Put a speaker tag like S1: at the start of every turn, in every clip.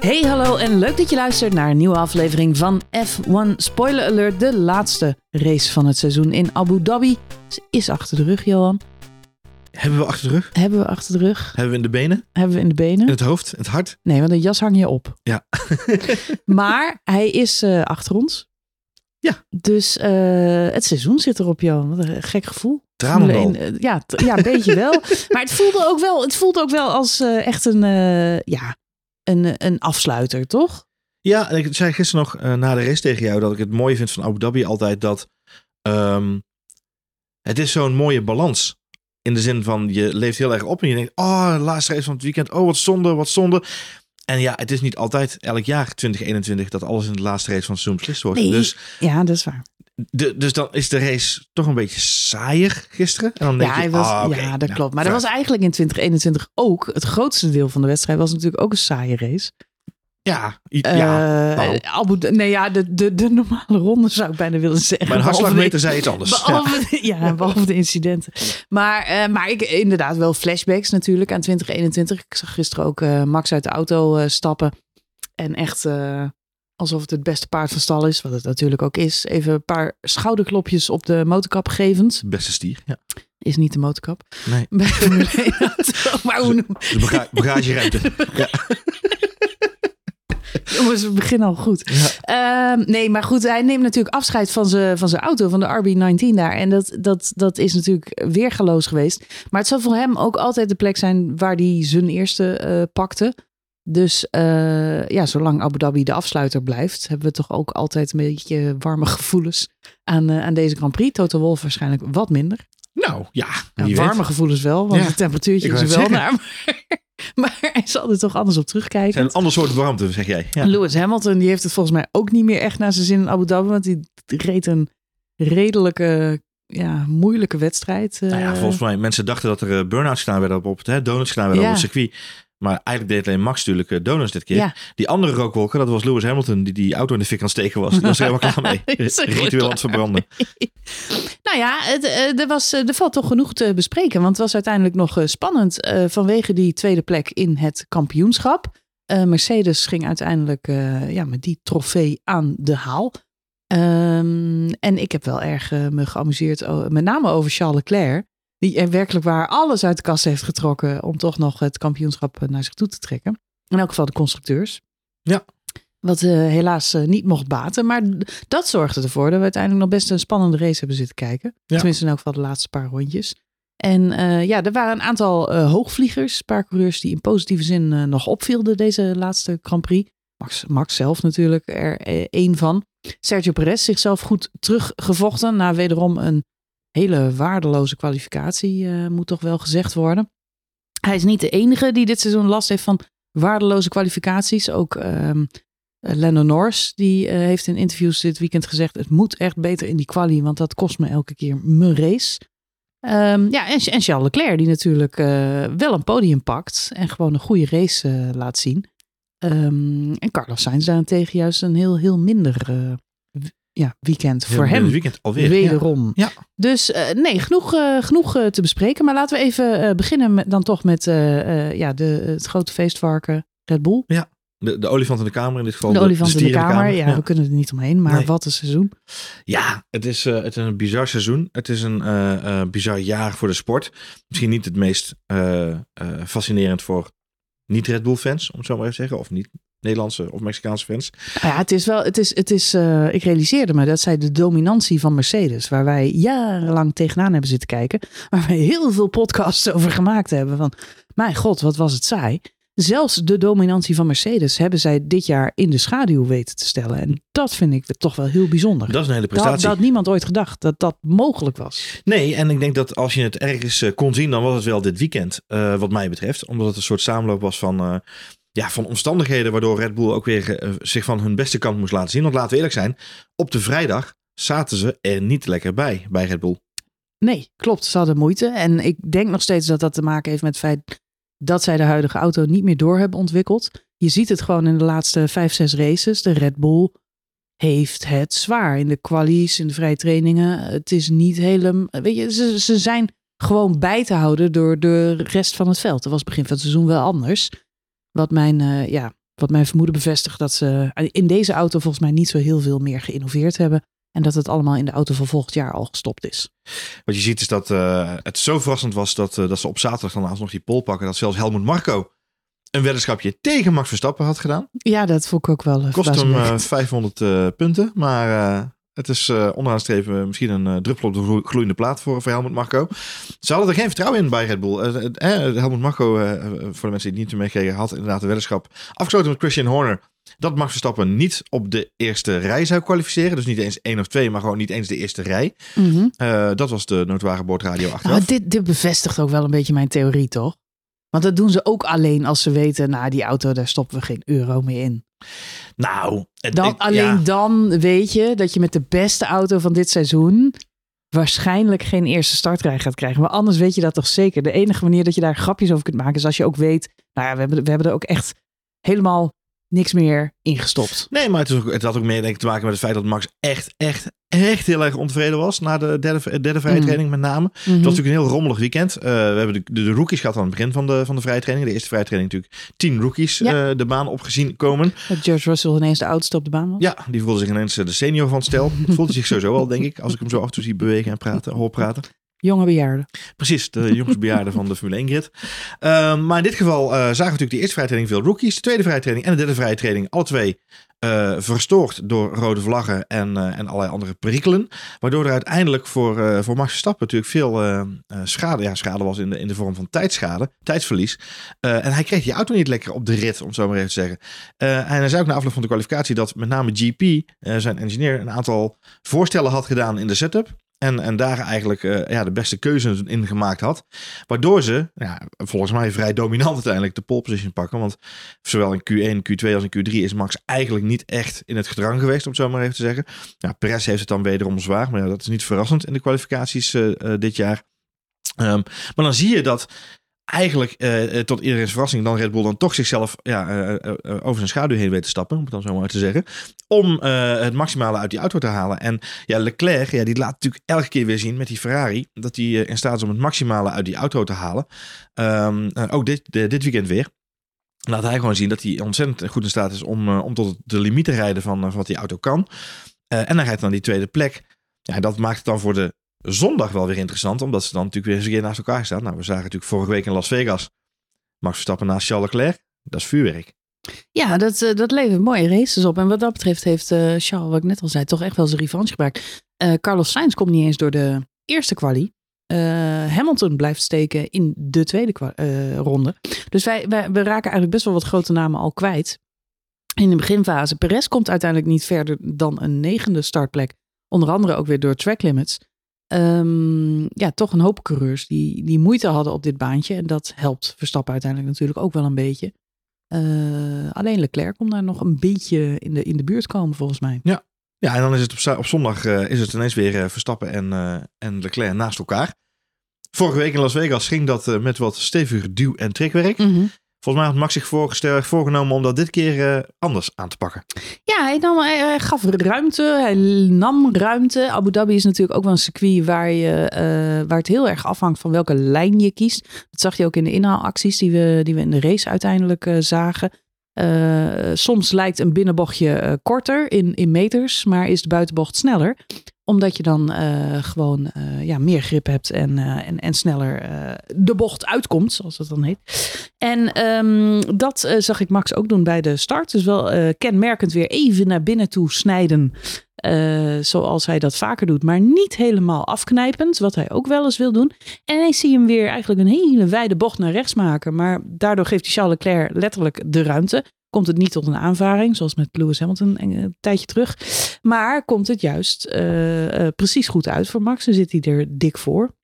S1: Hey, hallo en leuk dat je luistert naar een nieuwe aflevering van F1 Spoiler Alert. De laatste race van het seizoen in Abu Dhabi. Ze is achter de rug, Johan.
S2: Hebben we achter de rug?
S1: Hebben we achter de rug?
S2: Hebben we in de benen?
S1: Hebben we in de benen?
S2: In het hoofd? In het hart?
S1: Nee, want de jas hang je op.
S2: Ja.
S1: maar hij is uh, achter ons.
S2: Ja.
S1: Dus uh, het seizoen zit erop, Johan. Wat een gek gevoel.
S2: Tranendal.
S1: Uh, ja, ja, een beetje wel. Maar het voelde ook wel, het voelt ook wel als echt een, ja, een, een afsluiter, toch?
S2: Ja, ik zei gisteren nog uh, na de race tegen jou dat ik het mooie vind van Abu Dhabi altijd dat um, het is zo'n mooie balans. In de zin van je leeft heel erg op en je denkt, oh, de laatste race van het weekend, oh, wat zonde, wat zonde. En ja, het is niet altijd elk jaar 2021 dat alles in de laatste race van het seizoen beslist wordt.
S1: Nee,
S2: dus,
S1: ja, dat is waar.
S2: De, dus dan is de race toch een beetje saaier gisteren. En dan denk
S1: ja,
S2: je,
S1: was,
S2: ah, okay,
S1: ja, dat
S2: nou,
S1: klopt. Maar dat was eigenlijk in 2021 ook. Het grootste deel van de wedstrijd was natuurlijk ook een saaie race.
S2: Ja, ja.
S1: Uh,
S2: nou.
S1: Abu, nee, ja, de, de, de normale ronde zou ik bijna willen zeggen.
S2: Mijn hartslagmeter zei iets anders.
S1: Behalve, ja. ja, behalve de incidenten. Maar, uh, maar ik inderdaad wel flashbacks natuurlijk aan 2021. Ik zag gisteren ook uh, Max uit de auto stappen. En echt alsof het het beste paard van stal is, wat het natuurlijk ook is. Even een paar schouderklopjes op de motorkap gevend.
S2: Beste stier, ja.
S1: Is niet de motorkap.
S2: Nee.
S1: Bij Formule 1 maar hoe noem
S2: De bagageruimte. ja.
S1: Jongens, we beginnen al goed.
S2: Ja.
S1: Uh, nee, maar goed, hij neemt natuurlijk afscheid van zijn van zijn auto, van de RB19 daar. En dat, dat, dat is natuurlijk weergaloos geweest. Maar het zal voor hem ook altijd de plek zijn waar hij zijn eerste uh, pakte. Dus uh, ja, zolang Abu Dhabi de afsluiter blijft, hebben we toch ook altijd een beetje warme gevoelens aan, uh, aan deze Grand Prix. Toto Wolff waarschijnlijk wat minder.
S2: Nou ja,
S1: ja warme
S2: weet.
S1: gevoelens wel, want
S2: Ja,
S1: de temperatuurtje is er wel
S2: het
S1: naar. Maar, maar hij zal er toch anders op terugkijken.
S2: En een ander soort warmte, zeg jij. Ja.
S1: Lewis Hamilton die heeft het volgens mij ook niet meer echt naar zijn zin in Abu Dhabi. Want die reed een redelijke, ja, moeilijke wedstrijd. eh.
S2: Nou ja, volgens mij, mensen dachten dat er burn-outs gedaan werden op, op het hè, donuts gedaan werden
S1: Ja.
S2: op het circuit. Maar eigenlijk deed alleen Max natuurlijk uh, donuts dit keer.
S1: Ja.
S2: Die andere rookwolken, dat was Lewis Hamilton die die auto in de fik aan het steken was. Die was er helemaal klaar mee. Ritueel aan het verbranden.
S1: Nou ja, het, eh, er, was, eh, er valt toch genoeg te bespreken. Want het was uiteindelijk nog eh, spannend eh, vanwege die tweede plek in het kampioenschap. Eh, Mercedes ging uiteindelijk eh, ja, met die trofee aan de haal. Ehm, en ik heb wel erg eh, me geamuseerd, met name over Charles Leclerc. Die er werkelijk waar alles uit de kast heeft getrokken om toch nog het kampioenschap eh, naar zich toe te trekken. In elk geval de constructeurs.
S2: Ja.
S1: Wat eh, helaas eh, niet mocht baten. Maar dat zorgde ervoor dat we uiteindelijk nog best een spannende race hebben zitten kijken.
S2: Ja.
S1: Tenminste in elk geval de laatste paar rondjes. En ja, er waren een aantal hoogvliegers. Een paar coureurs die in positieve zin nog opvielden deze laatste Grand Prix. Max, Max zelf natuurlijk er één van. Sergio Perez zichzelf goed teruggevochten. Na wederom een hele waardeloze kwalificatie, eh, moet toch wel gezegd worden. Hij is niet de enige die dit seizoen last heeft van waardeloze kwalificaties. Ook ehm eh, Lando Norris, die eh, heeft in interviews dit weekend gezegd... het moet echt beter in die quali, want dat kost me elke keer mijn race. Ehm, ja, en, Charles Leclerc, die natuurlijk eh, wel een podium pakt... en gewoon een goede race laat zien. Ehm, en Carlos Sainz daarentegen juist een heel, heel minder ja, weekend voor hem.
S2: weekend alweer.
S1: Wederom.
S2: Ja.
S1: Dus eh, nee, genoeg, eh, genoeg eh, te bespreken. Maar laten we even beginnen met, dan toch met ja, de, het grote feestvarken Red Bull.
S2: Ja. De, de olifant in de kamer in dit geval.
S1: De olifant in de kamer. Ja, we kunnen er niet omheen. Maar
S2: Nee.
S1: wat een seizoen.
S2: Ja, het is, het is een bizar seizoen. Het is een eh, bizar jaar voor de sport. Misschien niet het meest fascinerend voor niet-Red Bull fans, om het zo maar even te zeggen. Of niet Nederlandse of Mexicaanse fans.
S1: Nou ja, het is wel, het is, het is, eh, ik realiseerde me dat zij de dominantie van Mercedes, waar wij jarenlang tegenaan hebben zitten kijken, waar wij heel veel podcasts over gemaakt hebben. Van, mijn god, wat was het saai. Zelfs de dominantie van Mercedes hebben zij dit jaar in de schaduw weten te stellen. En dat vind ik toch wel heel bijzonder.
S2: Dat is een hele prestatie.
S1: dat had niemand ooit gedacht dat dat mogelijk was.
S2: Nee, en ik denk dat als je het ergens eh, kon zien, dan was het wel dit weekend, eh, wat mij betreft. Omdat het een soort samenloop was van, eh, ja, van omstandigheden waardoor Red Bull ook weer eh, zich van hun beste kant moest laten zien. Want laten we eerlijk zijn, op de vrijdag zaten ze er niet lekker bij, bij Red Bull.
S1: Nee, klopt. Ze hadden moeite. En ik denk nog steeds dat dat te maken heeft met het feit dat zij de huidige auto niet meer door hebben ontwikkeld. Je ziet het gewoon in de laatste vijf, zes races. De Red Bull heeft het zwaar in de qualies, in de vrije trainingen. Het is niet helemaal. Weet je, ze, ze zijn gewoon bij te houden door de rest van het veld. Dat was begin van het seizoen wel anders. Wat mijn, eh, ja, wat mijn vermoeden bevestigt dat ze in deze auto volgens mij niet zo heel veel meer geïnnoveerd hebben. En dat het allemaal in de auto van volgend jaar al gestopt is.
S2: Wat je ziet is dat uh, het zo verrassend was dat, uh, dat ze op zaterdag dan alsnog die pol pakken. Dat zelfs Helmut Marco een weddenschapje tegen Max Verstappen had gedaan.
S1: Ja, dat vond ik ook wel. Uh,
S2: Kost hem 500 punten. Maar het is uh, onderaan streven misschien een uh, druppel op de gloeiende plaat voor, voor Helmut Marco. Ze hadden er geen vertrouwen in bij Red Bull. Uh, Helmut Marco, voor de mensen die het niet meekregen, had inderdaad de weddenschap afgesloten met Christian Horner. Dat Max Verstappen niet op de eerste rij zou kwalificeren. Dus niet eens één of twee, maar gewoon niet eens de eerste rij.
S1: Mm -hmm.
S2: dat was de noodware boordradio achteraf.
S1: Nou, dit, dit bevestigt ook wel een beetje mijn theorie, toch? Want dat doen ze ook alleen als ze weten, nou die auto, daar stoppen we geen euro meer in.
S2: Nou,
S1: dan, ik, alleen ja. dan weet je dat je met de beste auto van dit seizoen waarschijnlijk geen eerste startrij gaat krijgen. Maar anders weet je dat toch zeker. De enige manier dat je daar grapjes over kunt maken is als je ook weet, nou ja, we hebben, we hebben er ook echt helemaal niks meer ingestopt.
S2: Nee, maar het, is ook, het had ook meer denk ik, te maken met het feit dat Max echt, echt, echt heel erg ontevreden was na de derde, derde vrije training mm. met name. Mm -hmm. Het was natuurlijk een heel rommelig weekend. Uh, we hebben de, de, de, rookies gehad aan het begin van de, van de vrije training. De eerste vrije training natuurlijk tien rookies ja. uh, de baan opgezien komen.
S1: Dat George Russell ineens de oudste op de baan was.
S2: Ja, die voelde zich ineens de senior van het stel. voelde zich sowieso al, denk ik, als ik hem zo af en toe zie bewegen en praten, hoor praten.
S1: Jonge bejaarden.
S2: Precies, de jongensbejaarden van de Formule 1 grid. Uh, maar in dit geval uh, zagen we natuurlijk de eerste vrije training veel rookies. De tweede vrije training en de derde vrije training. Alle twee uh, verstoord door rode vlaggen en, en allerlei andere perikelen. Waardoor er uiteindelijk voor, voor Max Verstappen natuurlijk veel schade, ja, schade was in de, in de vorm van tijdschade, tijdsverlies. en hij kreeg die auto niet lekker op de rit, om het zo maar even te zeggen. en hij zei ook na afloop van de kwalificatie dat met name GP, zijn engineer, een aantal voorstellen had gedaan in de setup. En, en daar eigenlijk uh, ja, de beste keuze in gemaakt had. Waardoor ze, ja, volgens mij vrij dominant uiteindelijk de pole position pakken. Want zowel in Q1, Q2 als in Q3 is Max eigenlijk niet echt in het gedrang geweest, om het zo maar even te zeggen. Ja, Perez heeft het dan wederom zwaar. Maar ja, dat is niet verrassend in de kwalificaties uh, uh, dit jaar. Um, maar dan zie je dat eigenlijk uh, tot iedereen's verrassing dan Red Bull dan toch zichzelf ja, uh, over zijn schaduw heen weet te stappen, om het dan zo maar te zeggen. Om het maximale uit die auto te halen. En ja, Leclerc, ja, die laat natuurlijk elke keer weer zien met die Ferrari dat hij in staat is om het maximale uit die auto te halen. Um, ook dit, dit weekend weer. Laat hij gewoon zien dat hij ontzettend goed in staat is om, om tot de limiet te rijden van, van wat die auto kan. en dan rijdt dan die tweede plek. Ja, dat maakt het dan voor de zondag wel weer interessant, omdat ze dan natuurlijk weer eens een keer naast elkaar staan. Nou, we zagen natuurlijk vorige week in Las Vegas Max Verstappen naast Charles Leclerc. Dat is vuurwerk.
S1: Ja, dat, uh, dat levert mooie races op. En wat dat betreft heeft uh, Charles, wat ik net al zei, toch echt wel zijn revanche gebruikt. Uh, Carlos Sainz komt niet eens door de eerste kwalie. Hamilton blijft steken in de tweede ronde. Dus wij, wij, we raken eigenlijk best wel wat grote namen al kwijt. In de beginfase. Perez komt uiteindelijk niet verder dan een negende startplek. Onder andere ook weer door track limits um, ja, toch een hoop coureurs die, die moeite hadden op dit baantje. En dat helpt Verstappen uiteindelijk natuurlijk ook wel een beetje. Uh, alleen Leclerc komt daar nog een beetje in de, in de buurt komen, volgens mij.
S2: Ja, ja en dan is het op, op zondag uh, is het ineens weer uh, Verstappen en, en Leclerc naast elkaar. Vorige week in Las Vegas ging dat met wat steviger duw- en trekwerk.
S1: Mm -hmm.
S2: Volgens mij had Max zich voorgenomen om dat dit keer uh, anders aan te pakken.
S1: Ja, hij, nam, hij, gaf ruimte. Hij nam ruimte. Abu Dhabi is natuurlijk ook wel een circuit waar, je, uh, waar het heel erg afhangt van welke lijn je kiest. Dat zag je ook in de inhaalacties die we, die we in de race uiteindelijk zagen. Soms lijkt een binnenbochtje korter in, in meters, maar is de buitenbocht sneller omdat je dan uh, gewoon ja, meer grip hebt en, en, en sneller de bocht uitkomt, zoals dat dan heet. En um, dat zag ik Max ook doen bij de start. Dus wel kenmerkend weer even naar binnen toe snijden. Zoals hij dat vaker doet, maar niet helemaal afknijpend, wat hij ook wel eens wil doen. En ineens zie je hem weer eigenlijk een hele wijde bocht naar rechts maken. Maar daardoor geeft hij Charles Leclerc letterlijk de ruimte komt het niet tot een aanvaring, zoals met Lewis Hamilton een tijdje terug. Maar komt het juist uh, uh, precies goed uit voor Max en zit hij er dik voor.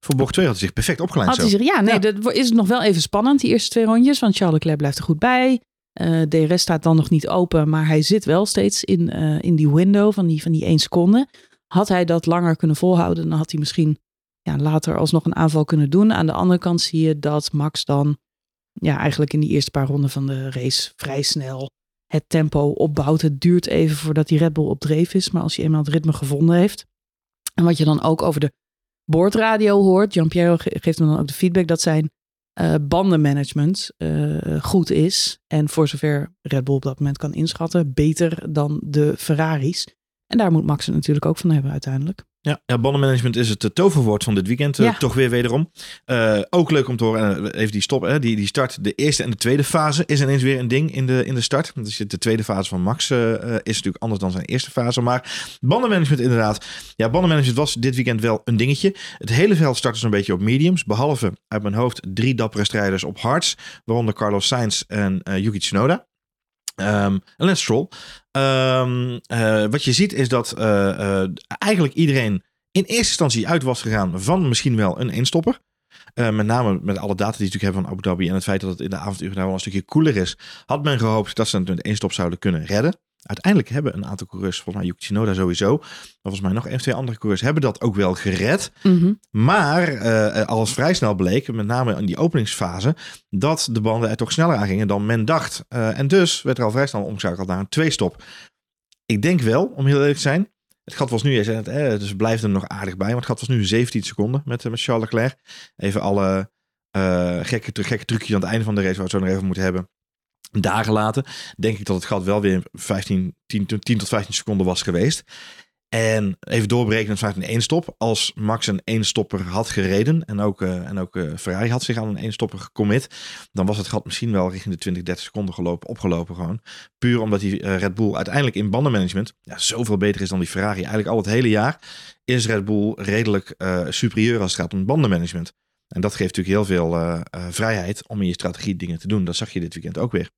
S2: Voor bocht 2 had hij zich perfect opgeleid.
S1: Had hij zich, ja, nee, ja. dat is nog wel even spannend, die eerste twee rondjes. Want Charles Leclerc blijft er goed bij. Uh, DRS staat dan nog niet open, maar hij zit wel steeds in, in die window van die, van die 1 seconde. Had hij dat langer kunnen volhouden, dan had hij misschien ja, later alsnog een aanval kunnen doen. Aan de andere kant zie je dat Max dan ja, eigenlijk in die eerste paar ronden van de race vrij snel het tempo opbouwt. Het duurt even voordat die Red Bull op dreef is, maar als hij eenmaal het ritme gevonden heeft. En wat je dan ook over de boordradio hoort, Jean-Pierre geeft me dan ook de feedback dat zijn eh, bandenmanagement eh, goed is. En voor zover Red Bull op dat moment kan inschatten, beter dan de Ferraris. En daar moet Max het natuurlijk ook van hebben uiteindelijk.
S2: Ja, ja, bandenmanagement is het eh, toverwoord van dit weekend. eh,
S1: Ja.
S2: toch weer wederom. Eh, ook leuk om te horen. eh, even die stop. Hè, die, die start. De eerste en de tweede fase is ineens weer een ding in de, in de start. Dus de tweede fase van Max is natuurlijk anders dan zijn eerste fase. Maar bandenmanagement inderdaad. Ja, bandenmanagement was dit weekend wel een dingetje. Het hele veld startte zo'n beetje op mediums. Behalve uit mijn hoofd drie dappere strijders op hards. Waaronder Carlos Sainz en Yuki Tsunoda. Ehm, en Lance Stroll. Ehm, eh, wat je ziet is dat eh, eh, eigenlijk iedereen in eerste instantie uit was gegaan van misschien wel een eenstopper. Eh, met name met alle data die ze natuurlijk hebben van Abu Dhabi en het feit dat het in de avonduren daar wel een stukje koeler is, had men gehoopt dat ze het met zouden kunnen redden. Uiteindelijk hebben een aantal coureurs, volgens mij Yuki Tsunoda sowieso, maar volgens mij nog één of twee andere coureurs, hebben dat ook wel gered. Maar eh, als vrij snel bleek, met name in die openingsfase, dat de banden er toch sneller aan gingen dan men dacht. Eh, en dus werd er al vrij snel omgeschakeld naar een twee-stop. Ik denk wel, om heel eerlijk te zijn, het gat was nu, het, eh, dus blijft er nog aardig bij, maar het gat was nu 17 seconden met, eh, met Charles Leclerc. Even alle eh, gekke, gekke trucjes aan het einde van de race, waar we het zo nog even moeten hebben. Daar gelaten, denk ik dat het gat wel weer 15, 10, 10 tot 15 seconden was geweest. En even doorberekenen vanuit een één-stop. Als Max een één-stopper had gereden en ook, eh, en ook eh, Ferrari had zich aan een één-stopper gecommit, dan was het gat misschien wel richting de 20, 30 seconden gelopen, opgelopen gewoon. Puur omdat die eh, Red Bull uiteindelijk in bandenmanagement ja, zoveel beter is dan die Ferrari. Eigenlijk al het hele jaar is Red Bull redelijk superieur als het gaat om bandenmanagement. En dat geeft natuurlijk heel veel eh, eh, vrijheid om in je strategie dingen te doen. Dat zag je dit weekend ook weer.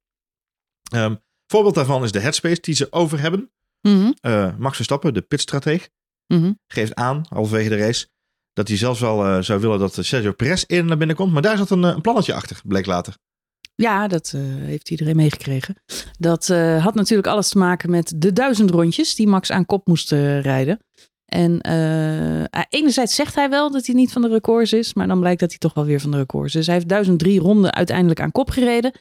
S2: Ehm, voorbeeld daarvan is de headspace die ze over hebben.
S1: Mhm,
S2: Eh, Max Verstappen, de pitstrateeg,
S1: mhm.
S2: geeft aan, halverwege de race, dat hij zelfs wel zou willen dat Sergio Perez eerder naar binnen komt. Maar daar zat een, een plannetje achter, bleek later.
S1: Ja, dat eh, heeft iedereen meegekregen. Dat had natuurlijk alles te maken met de duizend rondjes die Max aan kop moest rijden. En eh, eh, enerzijds zegt hij wel dat hij niet van de records is, maar dan blijkt dat hij toch wel weer van de records is. Hij heeft 1003 ronden uiteindelijk aan kop gereden,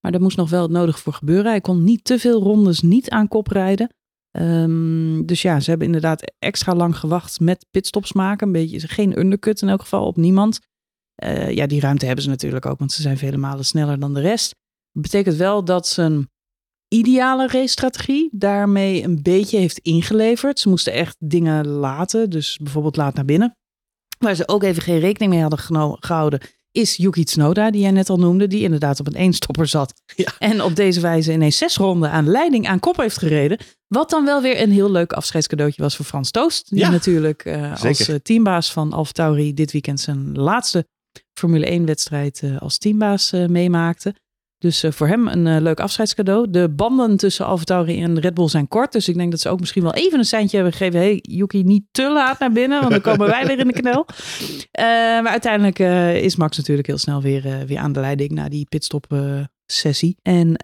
S1: maar daar moest nog wel het nodig voor gebeuren. Hij kon niet te veel rondes niet aan kop rijden. Ehm, dus ja, ze hebben inderdaad extra lang gewacht met pitstops maken. Een beetje geen undercut in elk geval op niemand. Eh, ja, die ruimte hebben ze natuurlijk ook, want ze zijn vele malen sneller dan de rest. Dat betekent wel dat zijn ideale race-strategie daarmee een beetje heeft ingeleverd. Ze moesten echt dingen laten, dus bijvoorbeeld laat naar binnen. Waar ze ook even geen rekening mee hadden gehouden, is Yuki Tsunoda, die jij net al noemde, die inderdaad op een eenstopper zat.
S2: Ja.
S1: En op deze wijze ineens zes ronden aan leiding aan kop heeft gereden. Wat dan wel weer een heel leuk afscheidscadeautje was voor Frans Toost. Die
S2: Ja,
S1: natuurlijk eh, als eh, teambaas van AlphaTauri dit weekend zijn laatste Formule 1 wedstrijd eh, als teambaas meemaakte. Dus eh, voor hem een eh, leuk afscheidscadeau. De banden tussen AlphaTauri en Red Bull zijn kort. Dus ik denk dat ze ook misschien wel even een seintje hebben gegeven. hey, Yuki, niet te laat naar binnen, want dan komen wij weer in de knel. Eh, maar uiteindelijk is Max natuurlijk heel snel weer, weer aan de leiding na die pitstop sessie. En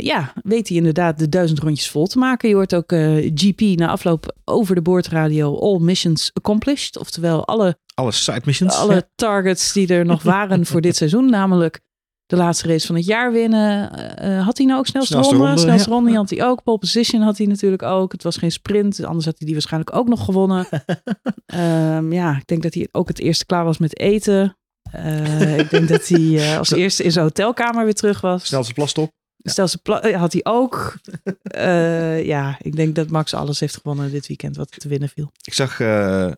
S1: ja, weet hij inderdaad de duizend rondjes vol te maken. Je hoort ook GP na afloop over de boordradio all missions accomplished. Oftewel alle
S2: Alle side missions.
S1: alle
S2: Ja.
S1: targets die er nog waren voor dit seizoen. Namelijk de laatste race van het jaar winnen. Eh, had hij nou ook snelste,
S2: Snelste
S1: ronde?
S2: ronde,
S1: Snelste
S2: ja.
S1: ronde had hij ook. Pole position had hij natuurlijk ook. Het was geen sprint. Anders had hij die waarschijnlijk ook nog gewonnen. Ehm, ja, ik denk dat hij ook het eerste klaar was met eten. Eh, ik denk dat hij eh, als eerste in zijn hotelkamer weer terug was.
S2: Snelste plastop.
S1: Stelse pla- eh, had hij ook. Eh, ja, ik denk dat Max alles heeft gewonnen dit weekend wat te winnen viel.
S2: Ik zag eh,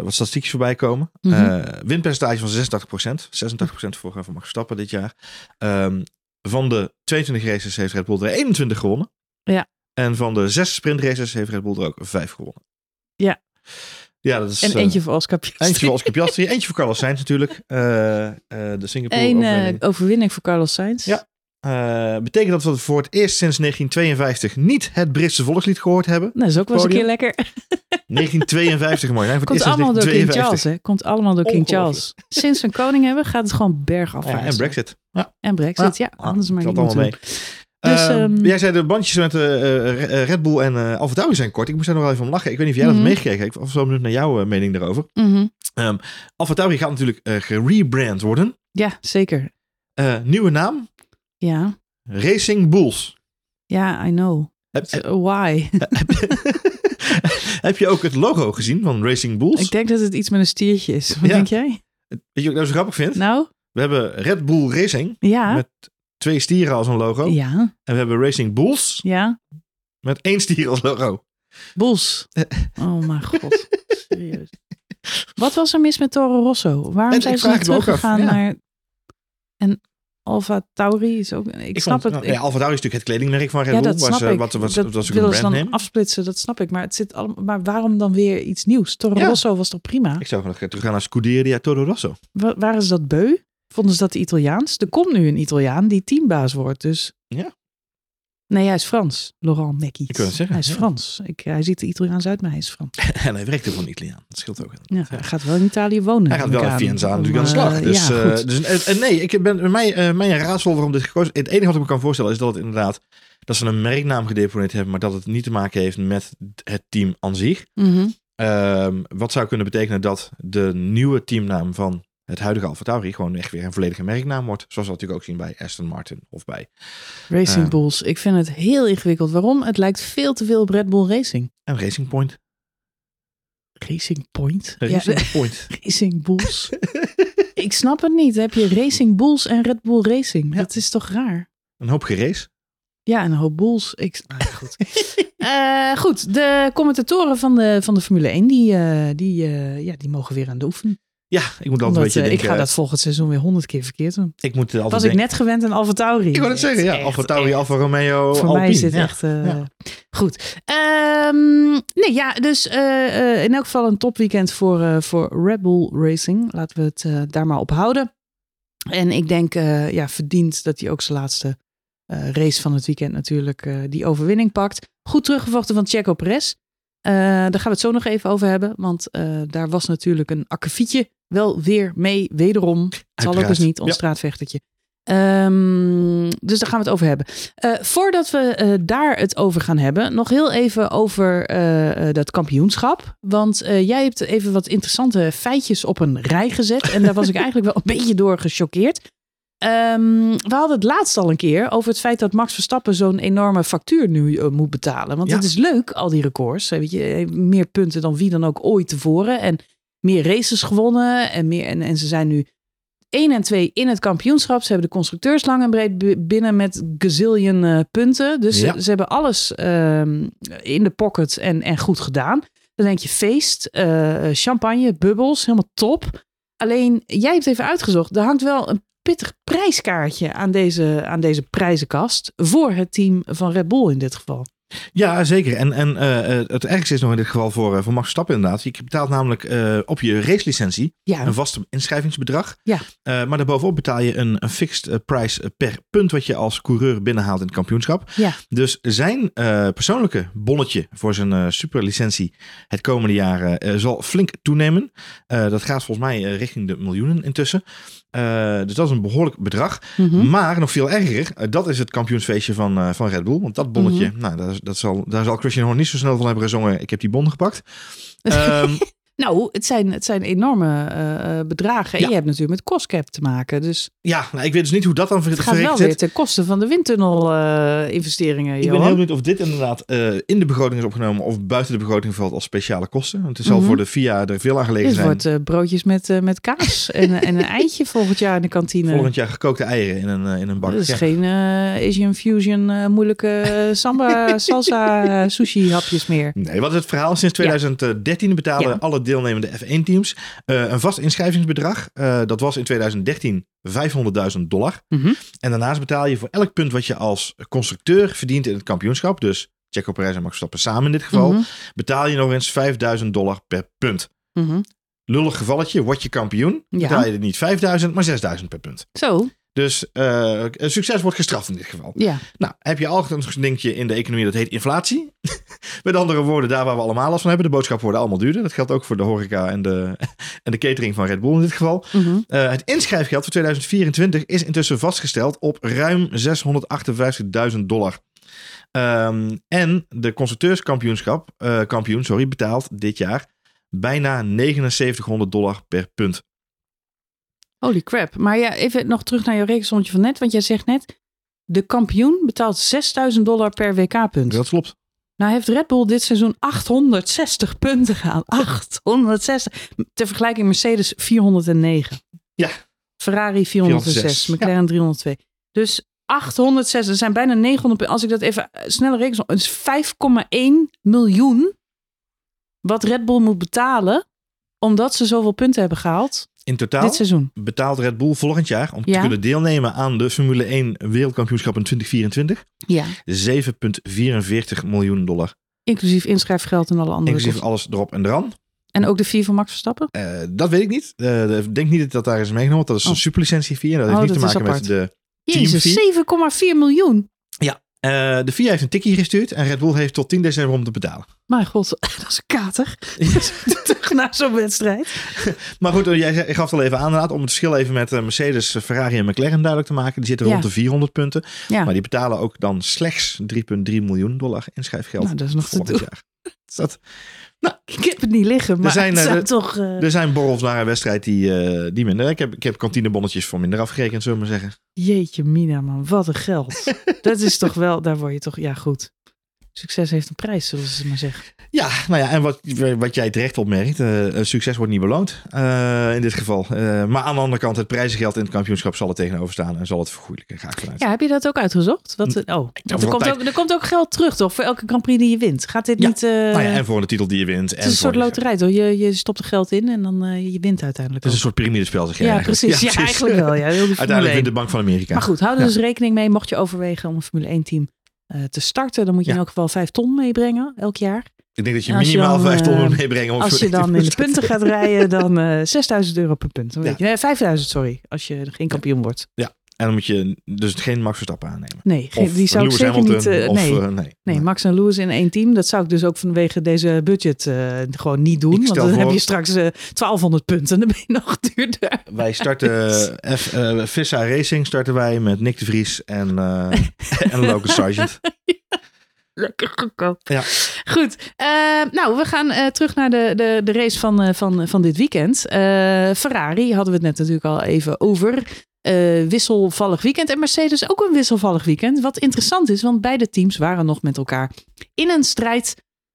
S2: wat statistiekjes voorbij komen.
S1: Mhm.
S2: Eh, winpercentage van 86%. 86% voor, voor Max Verstappen dit jaar. Ehm, van de 22 races heeft Red Bull er 21 gewonnen.
S1: Ja.
S2: En van de zes sprintraces heeft Red Bull er ook vijf gewonnen.
S1: Ja.
S2: Ja, dat is...
S1: En eentje voor Oscar Piastri.
S2: Eentje voor Oscar Piastri, eentje voor Carlos Sainz natuurlijk. De Singapore
S1: Eén
S2: overwinning.
S1: overwinning voor Carlos Sainz.
S2: Ja. Eh, betekent dat we voor het eerst sinds 1952 niet het Britse volkslied gehoord hebben.
S1: Nou, dat is ook wel eens een keer lekker.
S2: 1952, mooi. Nee, voor het
S1: Komt allemaal door King
S2: 1952.
S1: Charles, hè? Komt allemaal door King. Charles. Sinds we een koning hebben, gaat het gewoon bergaf.
S2: Ja, en Brexit. Ja.
S1: En Brexit, ja. Anders maar niet
S2: allemaal mee.
S1: Dus,
S2: Ehm,
S1: ehm,
S2: jij zei de bandjes met eh, eh, Red Bull en Alfa Tauri zijn kort. Ik moest daar nog wel even om lachen. Ik weet niet of jij
S1: Mhm.
S2: dat meegekregen hebt. Ik was wel benieuwd naar jouw mening daarover.
S1: Mhm.
S2: Alfa Tauri gaat natuurlijk gerebrand worden.
S1: Ja, zeker.
S2: Nieuwe naam,
S1: Ja.
S2: Racing Bulls.
S1: Ja, I know.
S2: Heb,
S1: why?
S2: heb, heb je ook het logo gezien van Racing Bulls?
S1: ik denk dat het iets met een stiertje is. Wat
S2: Ja.
S1: denk jij?
S2: Weet je wat ik nou zo grappig vind?
S1: Nou?
S2: We hebben Red Bull Racing
S1: Ja,
S2: met twee stieren als een logo.
S1: ja,
S2: En we hebben Racing Bulls
S1: ja.
S2: met één stier als logo.
S1: Boels. Oh mijn god. Serieus. Wat was er mis met Toro Rosso? Waarom
S2: En
S1: zijn ze niet teruggegaan
S2: ja.
S1: naar... En Alfa Tauri is ook... Ik, snap
S2: vond,
S1: het.
S2: nou, ja, Alfa Tauri is natuurlijk het kledingmerk van Red
S1: ja,
S2: Bull.
S1: dat snap
S2: was,
S1: ik.
S2: Wat, wat,
S1: dat
S2: was
S1: willen ze dan afsplitsen, dat snap ik. Maar, het zit allemaal, maar waarom dan weer iets nieuws? Toro
S2: Ja.
S1: Rosso was toch prima?
S2: Ik zou graag teruggaan naar Scuderia Toro Rosso.
S1: Wa- waren ze dat beu? Vonden ze dat Italiaans? Er komt nu een Italiaan die teambaas wordt, dus...
S2: Ja.
S1: Nee, hij is Frans. Laurent Mekkies.
S2: Ik wou het zeggen,
S1: Hij is
S2: ja.
S1: Frans. Ik, hij ziet er Italiaans uit, maar hij is Frans.
S2: en hij werkte voor een Italiaan. Dat scheelt ook.
S1: Ja, hij gaat wel in Italië wonen.
S2: Hij gaat wel in natuurlijk aan de slag.
S1: eh,
S2: Dus,
S1: ja,
S2: eh, dus en, nee, ik ben, bij mij, eh, mijn raadsel waarom dit gekozen Het enige wat ik me kan voorstellen is dat het inderdaad... dat ze een merknaam gedeponeerd hebben... maar dat het niet te maken heeft met het team aan zich.
S1: Mhm.
S2: Ehm, wat zou kunnen betekenen dat de nieuwe teamnaam van het huidige Alfa Tauri... gewoon echt weer een volledige merknaam wordt. Zoals we natuurlijk ook zien bij Aston Martin of bij...
S1: Racing
S2: Eh.
S1: Bulls. Ik vind het heel ingewikkeld. Waarom? Het lijkt veel te veel op Red Bull Racing.
S2: En Racing Point.
S1: Racing Point?
S2: Racing
S1: Ja,
S2: Point.
S1: Racing Bulls. ik snap het niet. Dan heb je Racing Bulls en Red Bull Racing.
S2: Ja.
S1: Dat is toch raar?
S2: Een hoop gerace.
S1: Ja, en een hoop Bulls. Ik, nou, goed. Eh, goed, de commentatoren van de, van de Formule 1, die, eh, die, ja, die mogen weer aan de oefenen.
S2: Ja, ik moet altijd
S1: Omdat,
S2: een beetje
S1: eh,
S2: denken...
S1: ik ga dat volgend seizoen weer honderd keer verkeerd doen.
S2: ik moet altijd
S1: Was ik net gewend aan Alfa Tauri.
S2: Ik wou het zeggen, ja.
S1: Echt,
S2: Alfa Tauri,
S1: echt.
S2: Alfa Romeo,
S1: Voor
S2: Alpine.
S1: mij is dit
S2: ja.
S1: echt eh,
S2: Ja.
S1: goed. Ehm, nee, ja, dus eh, eh, in elk geval een topweekend voor, eh, voor Red Bull Racing. Laten we het eh, daar maar op houden. En ik denk, eh, ja, verdient dat hij ook zijn laatste eh, race van het weekend natuurlijk eh, die overwinning pakt. Goed teruggevochten van Checo Perez. Eh, daar gaan we het zo nog even over hebben. Want eh, daar was natuurlijk een akkefietje wel weer mee, wederom. Het zal ook eens niet, ons
S2: Ja.
S1: straatvechtertje. Ehm, dus daar gaan we het over hebben. Eh, voordat we daar het over gaan hebben, nog heel even over dat kampioenschap. Want jij hebt even wat interessante feitjes op een rij gezet. En daar was ik eigenlijk wel een beetje door gechoqueerd. Ehm, we hadden het laatst al een keer over het feit dat Max Verstappen zo'n enorme factuur nu eh, moet betalen. Want
S2: Ja.
S1: het is leuk, al die records. Eh, Weet je, heeft meer punten dan wie dan ook ooit tevoren. En meer races gewonnen. En, meer, en, en ze zijn nu 1 en 2 in het kampioenschap. Ze hebben de constructeurs lang en breed binnen met gazillion eh, punten. Dus
S2: Ja.
S1: ze, ze hebben alles ehm, in de pocket en, en goed gedaan. Dan denk je feest, eh, champagne, bubbels, helemaal top. Alleen, jij hebt even uitgezocht. Er hangt wel een pittig prijskaartje aan deze, aan deze prijzenkast. Voor het team van Red Bull in dit geval.
S2: Ja, zeker. En, en eh, eh, het ergste is nog in dit geval voor, eh, voor Max Verstappen inderdaad. Je betaalt namelijk op je racelicentie
S1: Ja,
S2: een vast inschrijvingsbedrag.
S1: Ja.
S2: Maar daarbovenop betaal je een, een fixed price per punt wat je als coureur binnenhaalt in het kampioenschap.
S1: ja.
S2: Dus zijn persoonlijke bonnetje voor zijn superlicentie het komende jaar zal flink toenemen. Dat gaat volgens mij richting de miljoenen intussen. Eh, dus dat is een behoorlijk bedrag.
S1: Mhm.
S2: Maar nog veel erger, eh, dat is het kampioensfeestje van, eh, van Red Bull. Want dat bonnetje,
S1: Mhm.
S2: nou, dat, zal, daar zal Christian Horner niet zo snel van hebben gezongen. Ik heb die bon gepakt. Ehm,
S1: Nou, het zijn, het zijn enorme eh, eh, bedragen. En
S2: Ja.
S1: je hebt natuurlijk met costcap te maken. Dus
S2: ja, nou, ik weet dus niet hoe dat dan ver-
S1: het gaat wel weer ten koste van de windtunnel-investeringen.
S2: Ik ben heel benieuwd of dit inderdaad eh, in de begroting is opgenomen of buiten de begroting valt als speciale kosten. Want het zal
S1: Mhm.
S2: voor de VIA er veel aan gelegen
S1: Dit
S2: zijn.
S1: wordt eh, broodjes met, eh, met kaas en, en een eitje volgend jaar in de kantine.
S2: Volgend jaar gekookte eieren in een, eh, in een bak.
S1: Dat is
S2: Ja.
S1: geen eh, Asian fusion eh, moeilijke eh, samba, salsa, eh, sushi hapjes meer.
S2: Nee, wat is het verhaal? Sinds 2013 betalen alle deelnemende F1-teams eh, een vast inschrijvingsbedrag. Eh, dat was in 2013 500.000 dollar.
S1: Mhm.
S2: En daarnaast betaal je voor elk punt wat je als constructeur verdient in het kampioenschap. Dus Checo Perez en Max Verstappen samen in dit geval.
S1: Mhm.
S2: Betaal je nog eens 5000 dollar per punt.
S1: Mhm.
S2: Lullig gevalletje, word je kampioen.
S1: Ja.
S2: Betaal je er niet 5000, maar 6000 per punt.
S1: Zo,
S2: Dus eh, succes wordt gestraft in dit geval.
S1: ja.
S2: Nou, heb je al een dingetje in de economie dat heet inflatie. Met andere woorden, daar waar we allemaal last van hebben. De boodschappen worden allemaal duurder. Dat geldt ook voor de horeca en de, en de catering van Red Bull in dit geval.
S1: Mhm.
S2: Eh, het inschrijfgeld voor 2024 is intussen vastgesteld op ruim 658.000 dollar. Ehm, en de constructeurskampioenschap, eh, kampioen, sorry, betaalt dit jaar bijna 7900 dollar per punt.
S1: Holy crap. Maar ja, even nog terug naar jouw rekensommetje van net. Want jij zegt net, de kampioen betaalt 6000 dollar per WK-punt.
S2: Dat klopt.
S1: Nou heeft Red Bull dit seizoen 860 punten gehaald. 860. Ter vergelijking Mercedes 409. Ferrari 406,
S2: 406,
S1: McLaren 302. Dus 806, er zijn bijna 900. punten. Als ik dat even eh, sneller reken, het is 5,1 miljoen wat Red Bull moet betalen omdat ze zoveel punten hebben gehaald
S2: In totaal betaalt Red Bull volgend jaar om te
S1: Ja.
S2: kunnen deelnemen aan de Formule 1 wereldkampioenschap in 2024
S1: Ja.
S2: 7,44 miljoen dollar.
S1: Inclusief inschrijfgeld en alle andere
S2: Inclusief
S1: kosten.
S2: alles erop en eraan.
S1: En ook de vier van Max Verstappen?
S2: Eh, dat weet ik niet. Eh, ik denk niet dat dat daar is meegenomen. Dat is een
S1: Oh.
S2: superlicentie fee. Dat
S1: Oh,
S2: heeft niet
S1: dat
S2: te maken met de...
S1: Jezus,
S2: Teamfee?
S1: 7,4 miljoen.
S2: Eh, de FIA heeft een tikkie gestuurd en Red Bull heeft tot 10 december om te betalen.
S1: Mijn god, dat is een kater. Terug naar zo'n wedstrijd.
S2: Maar goed, eh, jij gaf het al even aan inderdaad, om het verschil even met eh, Mercedes, Ferrari en McLaren duidelijk te maken. Die zitten
S1: Ja.
S2: rond de 400 punten.
S1: Ja,
S2: Maar die betalen ook dan slechts 3,3 miljoen dollar inschrijfgeld
S1: nou, dat is nog te doen.
S2: jaar. Dus dat,
S1: Ik heb het niet liggen, maar
S2: zijn,
S1: het
S2: eh,
S1: zijn
S2: de-
S1: toch... eh,
S2: er zijn borrels naar een wedstrijd die, eh, die minder. Ik heb, ik heb kantinebonnetjes voor minder afgerekend, zullen we maar zeggen.
S1: Jeetje mina man, wat een geld. dat is toch wel, daar word je toch... Ja goed, succes heeft een prijs, zullen ze maar zeggen.
S2: Ja, nou ja, en wat, wat jij terecht opmerkt, een succes wordt niet beloond eh, in dit geval. Eh, maar aan de andere kant, het prijzengeld in het kampioenschap zal er tegenover staan en zal het vergoeilijken, ga ik vanuit.
S1: Ja, heb je dat ook uitgezocht? Wat, oh, want er, komt
S2: tijd-
S1: ook, er komt ook geld terug toch, voor elke Grand Prix die je wint. Gaat dit
S2: Ja.
S1: niet...
S2: Nou ja, en voor de titel die je wint.
S1: het
S2: en
S1: is een soort loterij toch? Je, je stopt er geld in en dan je wint uiteindelijk
S2: Het is een soort piramidespel, zeg je
S1: Ja,
S2: eigenlijk.
S1: precies. Ja, eigenlijk wel. Ja, heel
S2: Uiteindelijk
S1: 1.
S2: wint de Bank van Amerika.
S1: Maar goed, hou er
S2: Ja.
S1: dus rekening mee. Mocht je overwegen om een Formule 1 team te starten, dan moet je
S2: Ja.
S1: in elk geval vijf ton meebrengen elk jaar.
S2: Ik denk dat je minimaal
S1: dan,
S2: vijf ton
S1: eh,
S2: moet meebrengen. om
S1: Als je dan in de punten gaat rijden, dan eh 6000 euro per punt. Dan weet
S2: Ja.
S1: je. Nee, 5000, sorry. Als je geen kampioen wordt.
S2: En dan moet je dus geen Max Verstappen aannemen.
S1: Nee,
S2: Of
S1: die zou ik zeker
S2: Hamilton.
S1: niet... eh,
S2: of,
S1: nee.
S2: eh, nee.
S1: Nee, Max en Lewis in één team. Dat zou ik dus ook vanwege deze budget eh, gewoon niet doen. Want dan heb je straks eh 1200 punten. Dan ben je nog duurder.
S2: Wij starten F, Vissa Racing starten wij met Nick de Vries en, en Locus Sargent.
S1: Lekker goedkoop.
S2: Ja.
S1: Goed. nou, we gaan terug naar de, de, de race van, van, van dit weekend. Ferrari hadden we het net natuurlijk al even over. Eh, wisselvallig weekend. En Mercedes ook een wisselvallig weekend. Wat interessant is, want beide teams waren nog met elkaar in een strijd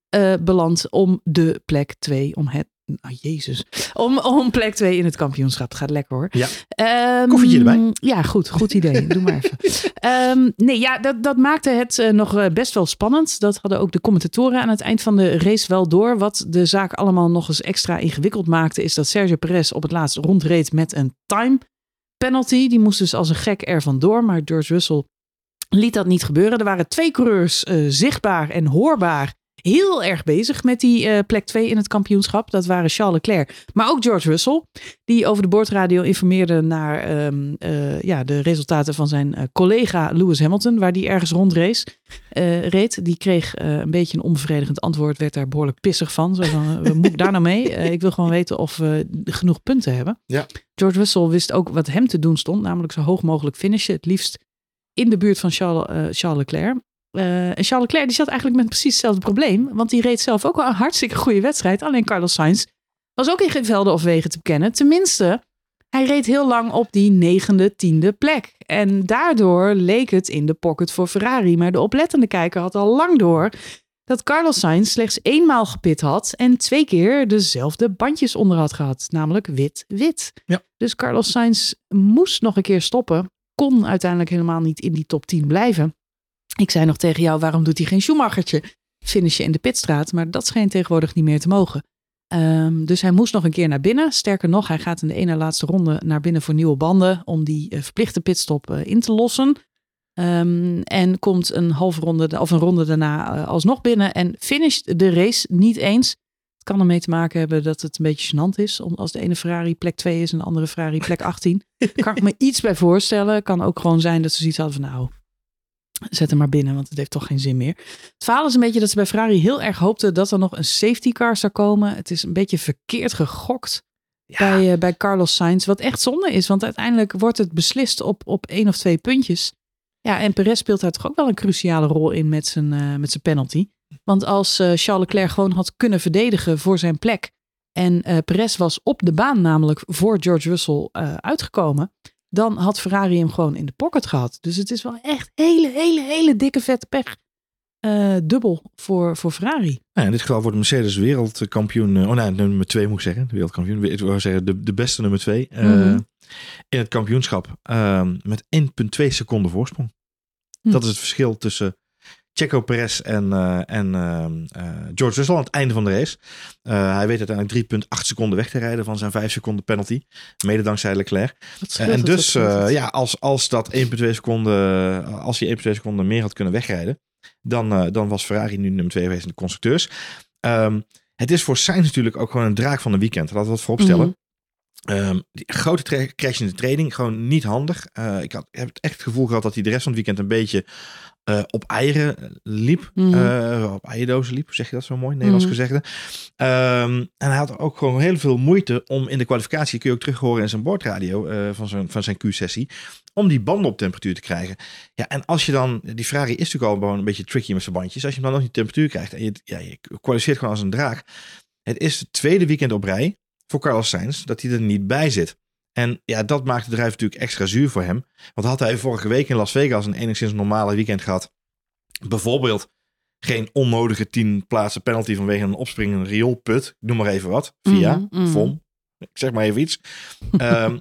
S1: eh, beland om de plek 2. Om het. Oh, Jezus. Om, om plek 2 in het kampioenschap. Het gaat lekker hoor.
S2: Ja.
S1: Ehm,
S2: Koffietje erbij.
S1: Ja, goed. Goed idee. Doe maar even. Ehm, nee, ja, dat, dat maakte het eh, nog best wel spannend. Dat hadden ook de commentatoren aan het eind van de race wel door. Wat de zaak allemaal nog eens extra ingewikkeld maakte, is dat Sergio Perez op het laatst rondreed met een time penalty. Die moest dus als een gek er vandoor, maar George Russell liet dat niet gebeuren. Er waren twee coureurs eh, zichtbaar en hoorbaar heel erg bezig met die eh, plek 2 in het kampioenschap. Dat waren Charles Leclerc, maar ook George Russell. Die over de boordradio informeerde naar ehm, eh, ja, de resultaten van zijn eh, collega Lewis Hamilton, waar die ergens rondrace reed. Die kreeg een beetje een onbevredigend antwoord, werd daar behoorlijk pissig van. Zo van, moet ik daar nou mee? Ik wil gewoon weten of we genoeg punten hebben.
S2: Ja.
S1: George Russell wist ook wat hem te doen stond, namelijk zo hoog mogelijk finishen. Het liefst in de buurt van Charles, Charles Leclerc. Eh, en Charles Leclerc die zat eigenlijk met precies hetzelfde probleem. Want die reed zelf ook wel een hartstikke goede wedstrijd. Alleen Carlos Sainz was ook in geen velden of wegen te bekennen. Tenminste, hij reed heel lang op die negende, tiende plek. En daardoor leek het in de pocket voor Ferrari. Maar de oplettende kijker had al lang door dat Carlos Sainz slechts eenmaal gepit had en twee keer dezelfde bandjes onder had gehad. Namelijk wit-wit.
S2: Ja.
S1: Dus Carlos Sainz moest nog een keer stoppen. Kon uiteindelijk helemaal niet in die top 10 blijven. Ik zei nog tegen jou, waarom doet hij geen Schumachertje? Finishen in de pitstraat, maar dat schijnt tegenwoordig niet meer te mogen. Ehm, dus hij moest nog een keer naar binnen. Sterker nog, hij gaat in de ene laatste ronde naar binnen voor nieuwe banden om die eh, verplichte pitstop eh, in te lossen. Ehm, en komt een halve ronde of een ronde daarna eh, alsnog binnen en finisht de race niet eens. Het kan ermee te maken hebben dat het een beetje gênant is om als de ene Ferrari plek 2 is en de andere Ferrari plek 18. kan ik me iets bij voorstellen. Kan ook gewoon zijn dat ze zoiets hadden van nou, zet hem maar binnen, want het heeft toch geen zin meer. Het verhaal is een beetje dat ze bij Ferrari heel erg hoopten dat er nog een safety car zou komen. Het is een beetje verkeerd gegokt bij, eh, bij Carlos Sainz. Wat echt zonde is, want uiteindelijk wordt het beslist op, op één of twee puntjes. Ja, en Perez speelt daar toch ook wel een cruciale rol in met zijn, eh, met zijn penalty. Want als eh, Charles Leclerc gewoon had kunnen verdedigen voor zijn plek. En Perez was op de baan namelijk voor George Russell uitgekomen. Dan had Ferrari hem gewoon in de pocket gehad. Dus het is wel echt hele, hele, hele dikke vette pech. eh, dubbel voor, voor Ferrari.
S2: Nou, in dit geval wordt Mercedes wereldkampioen. eh, Oh nee, nummer twee moet ik zeggen. De wereldkampioen. Ik wil zeggen de, de beste nummer twee. eh,
S1: Mhm.
S2: In het kampioenschap. ehm, met 1,2 seconden voorsprong.
S1: Hm.
S2: Dat is het verschil tussen Checo Perez en, eh, en ehm, eh, George Russell aan het einde van de race. Eh, hij weet uiteindelijk 3,8 seconden weg te rijden van zijn 5 seconden penalty. Mede dankzij Leclerc. En
S1: het,
S2: dus, ja, als, als dat 1,2 seconden, als hij 1,2 seconden meer had kunnen wegrijden, dan, dan was Ferrari nu nummer 2 geweest in de constructeurs. Ehm, het is voor Sainz natuurlijk ook gewoon een draak van een weekend. Laten we dat vooropstellen.
S1: Mhm.
S2: Ehm, die grote crash in de training, gewoon niet handig. Eh, ik, had, heb echt het gevoel gehad dat hij de rest van het weekend een beetje eh, op eieren liep.
S1: Mhm.
S2: Eh, op eierdozen liep, zeg je dat zo mooi, Nederlands
S1: Mhm.
S2: gezegde. Ehm, en hij had ook gewoon heel veel moeite om in de kwalificatie, kun je ook terug horen in zijn boordradio eh, van, zijn, van zijn Q-sessie, om die banden op temperatuur te krijgen. Ja, en als je dan, die Ferrari is natuurlijk al gewoon een beetje tricky met zijn bandjes, als je hem dan nog niet temperatuur krijgt en je, ja, je kwalificeert gewoon als een draak. Het is het tweede weekend op rij voor Carlos Sainz dat hij er niet bij zit. En ja, dat maakt het bedrijf natuurlijk extra zuur voor hem. Want had hij vorige week in Las Vegas een enigszins normale weekend gehad, bijvoorbeeld geen onnodige 10 plaatsen penalty vanwege een opspringende rioolput, noem maar even wat, via,
S1: mhm.
S2: VOM, ik zeg maar even iets. Ehm,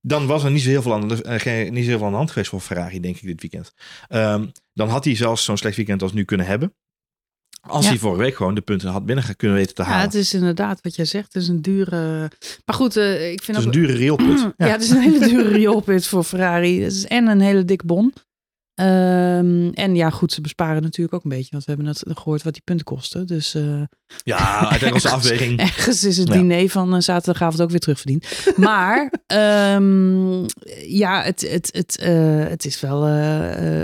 S2: dan was er niet zo, heel veel aan de, eh, geen- niet zo heel veel aan de hand geweest voor Ferrari, denk ik, dit weekend. Ehm, dan had hij zelfs zo'n slecht weekend als nu kunnen hebben. Als
S1: Ja.
S2: hij vorige week gewoon de punten had binnen kunnen weten te
S1: Ja,
S2: halen.
S1: het is inderdaad wat jij zegt. Het is een dure... Maar goed, eh, ik vind
S2: Het is
S1: ook...
S2: een dure rioolput.
S1: Ja.
S2: Ja.
S1: het is een hele dure rioolput voor Ferrari. Het is en een hele dik bon. Ehm, en ja, goed, ze besparen natuurlijk ook een beetje. Want we hebben net gehoord wat die punten kosten. Dus eh,
S2: Ja, uiteindelijk was de afweging.
S1: ergens is het
S2: Ja.
S1: diner van eh, zaterdagavond ook weer terugverdiend. Maar ehm, ja, het, het, het, eh, het is wel